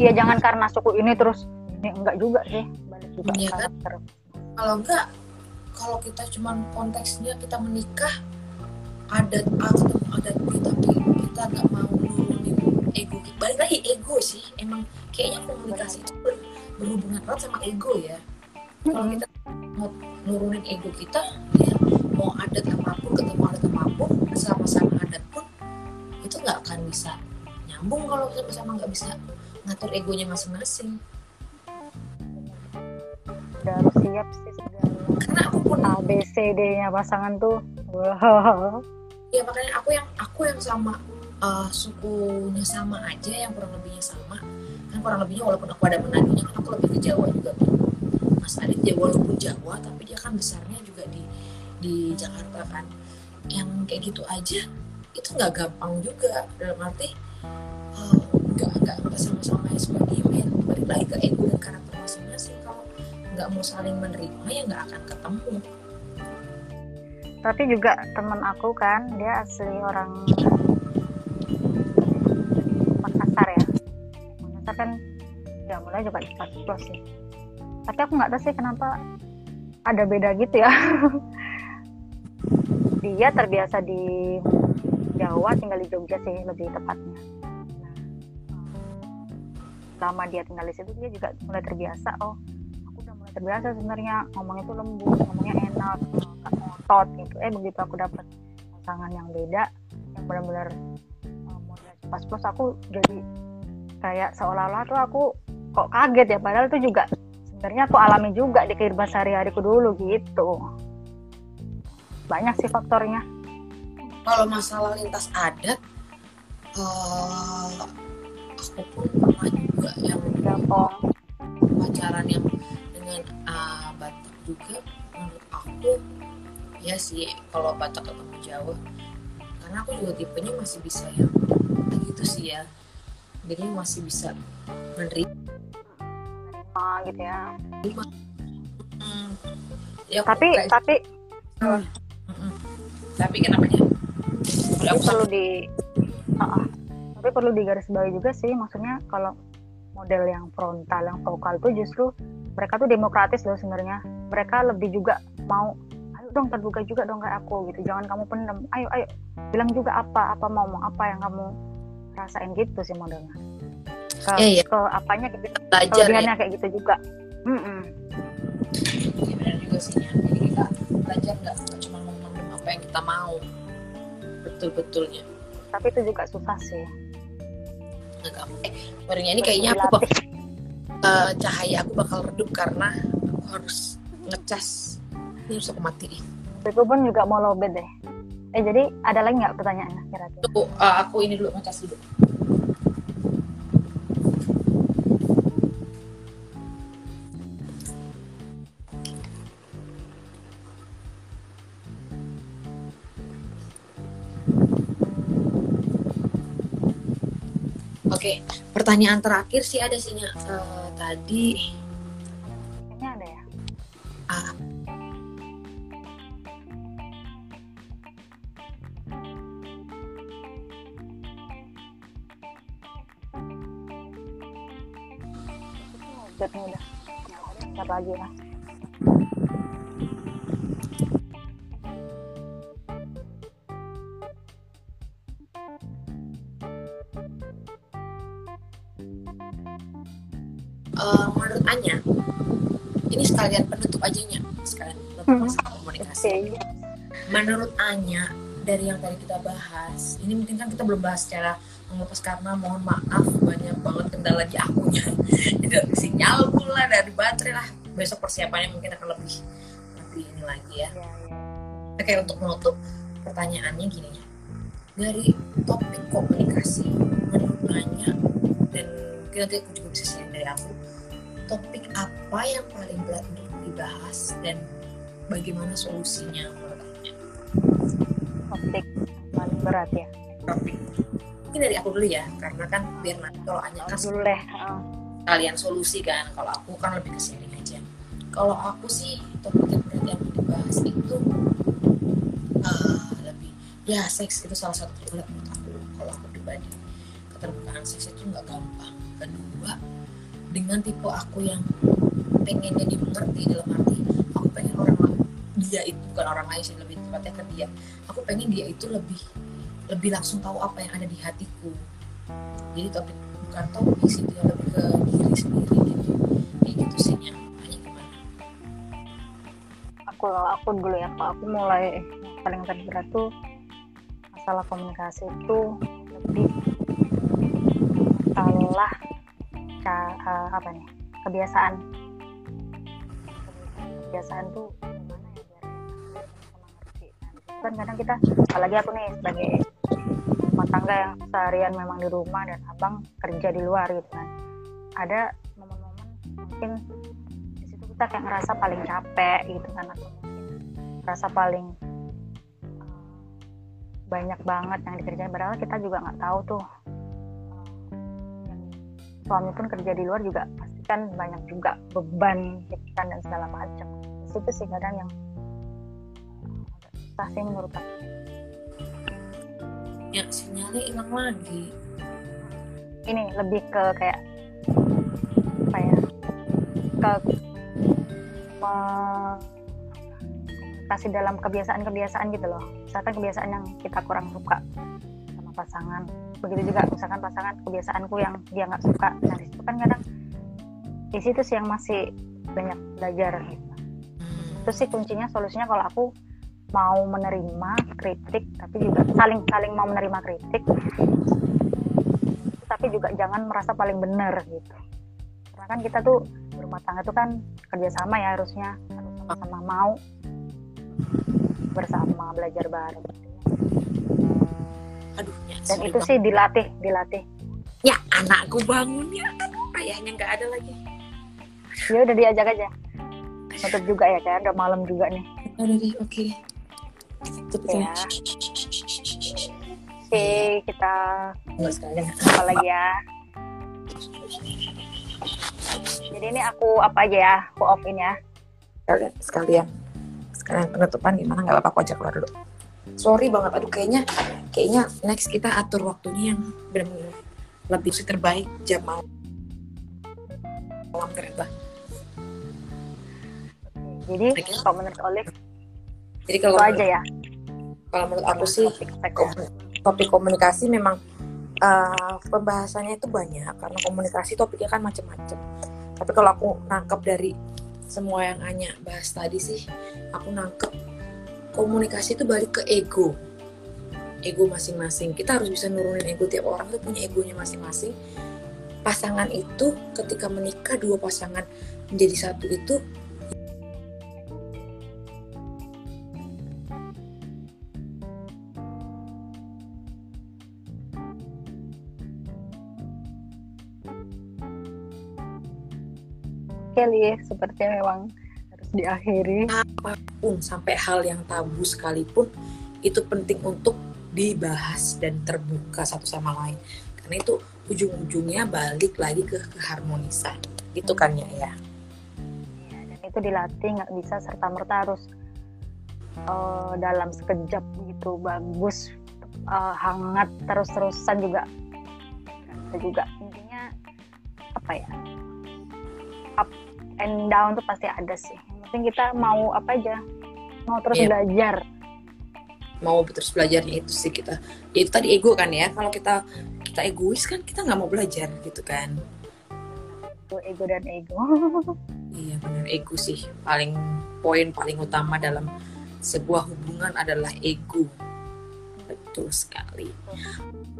[SPEAKER 1] iya jangan karena suku ini terus ini enggak juga sih. Balik juga
[SPEAKER 2] iya, karakter kan? Kalau enggak kalau kita cuman konteksnya kita menikah adat A ketemu adat B tapi kita nggak mau nurunin ego. Balik lagi ego sih. Emang kayaknya komunikasi itu ber, berhubungan erat sama ego ya. Kalau kita mau nurunin ego kita ya mau adat apa pun ketemu adat apa pun sama-sama adat pun itu nggak akan bisa nyambung kalau sama-sama nggak bisa ngatur egonya masing-masing
[SPEAKER 1] harus siap sih
[SPEAKER 2] karena aku pun
[SPEAKER 1] A B C D nya pasangan tuh. Wow.
[SPEAKER 2] ya makanya aku yang aku yang sama uh, sukunya sama aja yang kurang lebihnya sama. Kan kurang lebihnya walaupun aku ada Manadonya kan aku lebih ke Jawa juga. Mas Adit Jawa walaupun Jawa tapi dia kan besarnya juga di di Jakarta kan. Yang kayak gitu aja itu nggak gampang juga. Dalam arti uh, nggak nggak sama-sama sebagai balik lagi ke ego dan karakter nggak mau saling menerima ya nggak akan ketemu.
[SPEAKER 1] Tapi juga temen aku kan dia asli orang Makassar ya. Makassar kan ya mulai juga cepat plus sih. Tapi aku nggak tahu sih kenapa ada beda gitu ya. Dia terbiasa di Jawa tinggal di Jogja sih lebih tepatnya. Lama dia tinggal di situ dia juga mulai terbiasa oh terbiasa sebenarnya. Ngomong itu lembut ngomongnya enak ngotot gitu. Eh begitu aku dapat pasangan yang beda yang benar-benar model pas plus aku jadi kayak seolah-olah tuh aku kok kaget ya. Padahal itu juga sebenarnya aku alami juga di kehidupan sehari-hariku dulu gitu. Banyak sih faktornya.
[SPEAKER 2] Kalau masalah lintas adat uh, aku pun pernah juga yang
[SPEAKER 1] gampang
[SPEAKER 2] pacaran yang dengan uh, Batak juga menurut aku ya sih kalau Batak ketemu Jawa karena aku juga tipenya masih bisa yang gitu sih ya jadi masih bisa menerima
[SPEAKER 1] ah, gitu ya
[SPEAKER 2] hmm. ya
[SPEAKER 1] tapi
[SPEAKER 2] kayak,
[SPEAKER 1] tapi
[SPEAKER 2] hmm. Hmm. tapi kenapa ya
[SPEAKER 1] tapi perlu di uh, tapi perlu digarisbawahi juga sih maksudnya kalau model yang frontal yang vokal tuh justru mereka tuh demokratis loh sebenarnya mereka lebih juga mau ayo dong terbuka juga dong kayak aku gitu jangan kamu pendem ayo ayo bilang juga apa apa mau mau apa yang kamu rasain gitu sih modelnya ke,
[SPEAKER 2] Iya, iya.
[SPEAKER 1] ke apanya gitu
[SPEAKER 2] belajar ya.
[SPEAKER 1] kayak gitu juga Mm-mm.
[SPEAKER 2] Iya benar juga sih Nya. Jadi kita belajar nggak cuma memendam apa yang kita mau betul-betulnya
[SPEAKER 1] tapi itu juga susah sih
[SPEAKER 2] nggak gampang. Eh, barunya ini kayaknya aku bak Eh, cahaya aku bakal redup karena aku harus ngecas. Ini harus aku matiin.
[SPEAKER 1] itu pun juga mau lobet deh eh jadi ada lagi nggak pertanyaannya kira-kira
[SPEAKER 2] Tunggu, eh, aku ini dulu ngecas dulu. Oke, pertanyaan terakhir sih ada sih Nya. Tadi menurut Anya dari yang tadi kita bahas. Ini mungkin kan kita belum bahas secara melepas karena mohon maaf banyak banget kendala di akunya dari sinyal pula dari baterai lah. Besok persiapannya mungkin akan lebih lebih ini lagi ya.
[SPEAKER 1] Ya, ya.
[SPEAKER 2] Oke untuk menutup pertanyaannya gini ya. Dari topik komunikasi menurut dan mungkin nanti aku juga bisa share dari aku topik apa yang paling berat untuk dibahas dan bagaimana solusinya
[SPEAKER 1] topik paling berat ya?
[SPEAKER 2] Topik mungkin dari aku dulu ya karena kan biar nanti kalau Anya kan
[SPEAKER 1] dulu deh Heeh.
[SPEAKER 2] kalian solusi kan kalau aku kan lebih ke sharing aja. Kalau aku sih topik yang berat yang dibahas itu eh, lebih ya seks itu salah satu topik berat menurut aku kalau aku pribadi. Keterbukaan seks itu nggak gampang. Kedua dengan tipe aku yang pengennya dimengerti dalam arti aku pengen orang dia itu bukan orang lain sih lebih tepatnya ke dia. Aku pengen dia itu lebih lebih langsung tahu apa yang ada di hatiku. Jadi topik bukan topik sih dia lebih ke diri sendiri gitu. Kayak gitu sih Nya. Anya gimana?
[SPEAKER 1] Aku aku dulu ya aku mulai paling terberat tuh masalah komunikasi itu lebih masalah ca- eh, apa nih kebiasaan. Kebiasaan tuh kan kadang kita apalagi aku nih sebagai rumah tangga yang seharian memang di rumah dan abang kerja di luar gitu kan. Ada momen-momen mungkin di situ kita kayak ngerasa paling capek gitu kan atau mungkin ngerasa paling eh, banyak banget yang dikerjain. Padahal kita juga nggak tahu tuh eh, suami pun kerja di luar juga pasti kan banyak juga beban pikiran dan segala macam. Di situ sih kadang yang sih menurut aku.
[SPEAKER 2] Ya sinyalnya hilang lagi.
[SPEAKER 1] Ini lebih ke kayak apa ya ke me- komunikasi dalam kebiasaan-kebiasaan gitu loh. Misalkan kebiasaan yang kita kurang suka sama pasangan. Begitu juga misalkan pasangan kebiasaanku yang dia nggak suka. Nah itu kan kadang di situ sih yang masih banyak belajar gitu. Itu sih kuncinya solusinya kalau aku mau menerima kritik tapi juga saling saling mau menerima kritik tapi juga jangan merasa paling benar gitu. Karena kan kita tuh berumah tangga itu kan kerjasama ya harusnya harus sama-sama mau bersama belajar bareng.
[SPEAKER 2] Aduh ya,
[SPEAKER 1] dan itu sih dilatih dilatih.
[SPEAKER 2] Ya anakku bangun ya. Aduh ayahnya nggak ada lagi.
[SPEAKER 1] Ya udah diajak aja. Tutup juga ya kan udah malam juga nih.
[SPEAKER 2] Udah deh oke Tutup
[SPEAKER 1] Ya.
[SPEAKER 2] ya.
[SPEAKER 1] oke kita apa lagi ya? Jadi ini aku apa aja ya aku off in ya
[SPEAKER 2] sekalian sekalian. Sekalian penutupan gimana? Nggak apa-apa aku ajak keluar dulu. Sorry banget aduh kayaknya kayaknya next kita atur waktunya yang benar-benar lebih terbaik jam malam. Malam ternyata
[SPEAKER 1] jadi kalau menurut Olive
[SPEAKER 2] jadi kalau
[SPEAKER 1] itu aja ya.
[SPEAKER 2] Kalau menurut aku sih
[SPEAKER 1] topik
[SPEAKER 2] komunikasi memang uh, pembahasannya itu banyak karena komunikasi topiknya kan macam-macam. Tapi kalau aku nangkep dari semua yang Anya bahas tadi sih aku nangkep komunikasi itu balik ke ego. Ego masing-masing. Kita harus bisa nurunin ego tiap orang tuh punya egonya masing-masing. Pasangan itu ketika menikah dua pasangan menjadi satu itu
[SPEAKER 1] Oke, Liv, sepertinya memang harus diakhiri.
[SPEAKER 2] pun sampai hal yang tabu sekalipun itu penting untuk dibahas dan terbuka satu sama lain. Karena itu ujung-ujungnya balik lagi ke keharmonisan. Gitu kan ya ya?
[SPEAKER 1] Ya, dan itu dilatih nggak bisa serta merta harus eh, dalam sekejap gitu bagus eh, hangat terus-terusan juga. Juga intinya apa ya and down tuh pasti ada sih. Yang penting kita mau apa aja? Mau terus
[SPEAKER 2] Iya.
[SPEAKER 1] belajar.
[SPEAKER 2] Mau terus belajarnya itu sih kita. Ya itu tadi ego kan ya. Kalau kita kita egois kan kita nggak mau belajar gitu kan.
[SPEAKER 1] Ego dan ego.
[SPEAKER 2] Iya benar. Ego sih paling poin paling utama dalam sebuah hubungan adalah ego. Betul sekali.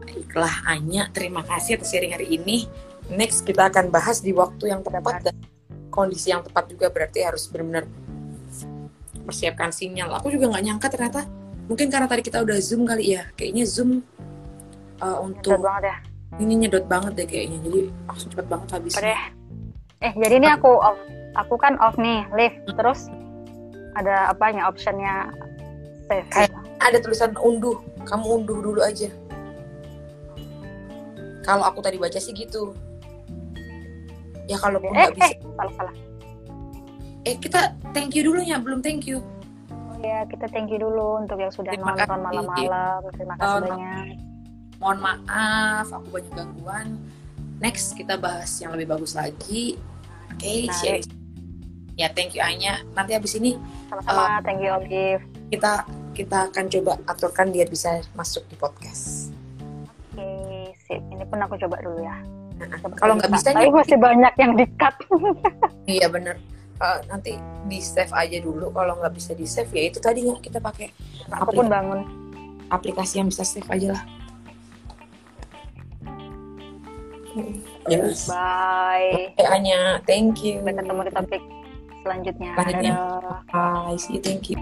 [SPEAKER 2] Baiklah Anya. Terima kasih atas sharing hari ini. Next kita akan bahas di waktu yang tepat dan kondisi yang tepat juga berarti harus benar-benar persiapkan sinyal. Aku juga nggak nyangka ternyata. Mungkin karena tadi kita udah zoom kali ya. Kayaknya zoom uh, untuk
[SPEAKER 1] banget ya.
[SPEAKER 2] Ini nyedot banget deh kayaknya. Jadi langsung cepet banget habis.
[SPEAKER 1] Eh jadi ini aku off. Aku kan off nih live. Terus ada apanya optionnya? Save.
[SPEAKER 2] Kayak- ada tulisan unduh. Kamu unduh dulu aja. Kalau aku tadi baca sih gitu ya kalau
[SPEAKER 1] eh
[SPEAKER 2] nggak bisa.
[SPEAKER 1] eh salah salah.
[SPEAKER 2] Eh kita thank you dulu ya belum thank you.
[SPEAKER 1] Oh ya, kita thank you dulu untuk yang sudah
[SPEAKER 2] Terima
[SPEAKER 1] nonton malam-malam. Terima kasih
[SPEAKER 2] Oh,
[SPEAKER 1] banyak.
[SPEAKER 2] mohon maaf aku banyak gangguan. Next kita bahas yang lebih bagus lagi. Oke
[SPEAKER 1] Nah,
[SPEAKER 2] share ya thank you Anya. Nanti habis ini
[SPEAKER 1] Sama-sama, thank you Olive.
[SPEAKER 2] kita kita akan coba aturkan dia bisa masuk di podcast.
[SPEAKER 1] Oke, sip. Ini pun aku coba dulu ya.
[SPEAKER 2] Kalau nggak
[SPEAKER 1] bisa. Tapi masih banyak yang di-cut.
[SPEAKER 2] iya bener Eh, nanti di save aja dulu kalau nggak bisa di save ya itu tadinya kita pakai
[SPEAKER 1] aku pun bangun.
[SPEAKER 2] aplikasi yang bisa save aja lah yes
[SPEAKER 1] Bye.
[SPEAKER 2] Oke, Anya thank you
[SPEAKER 1] Sampai ketemu di topik selanjutnya.
[SPEAKER 2] Selanjutnya. Bye see you thank you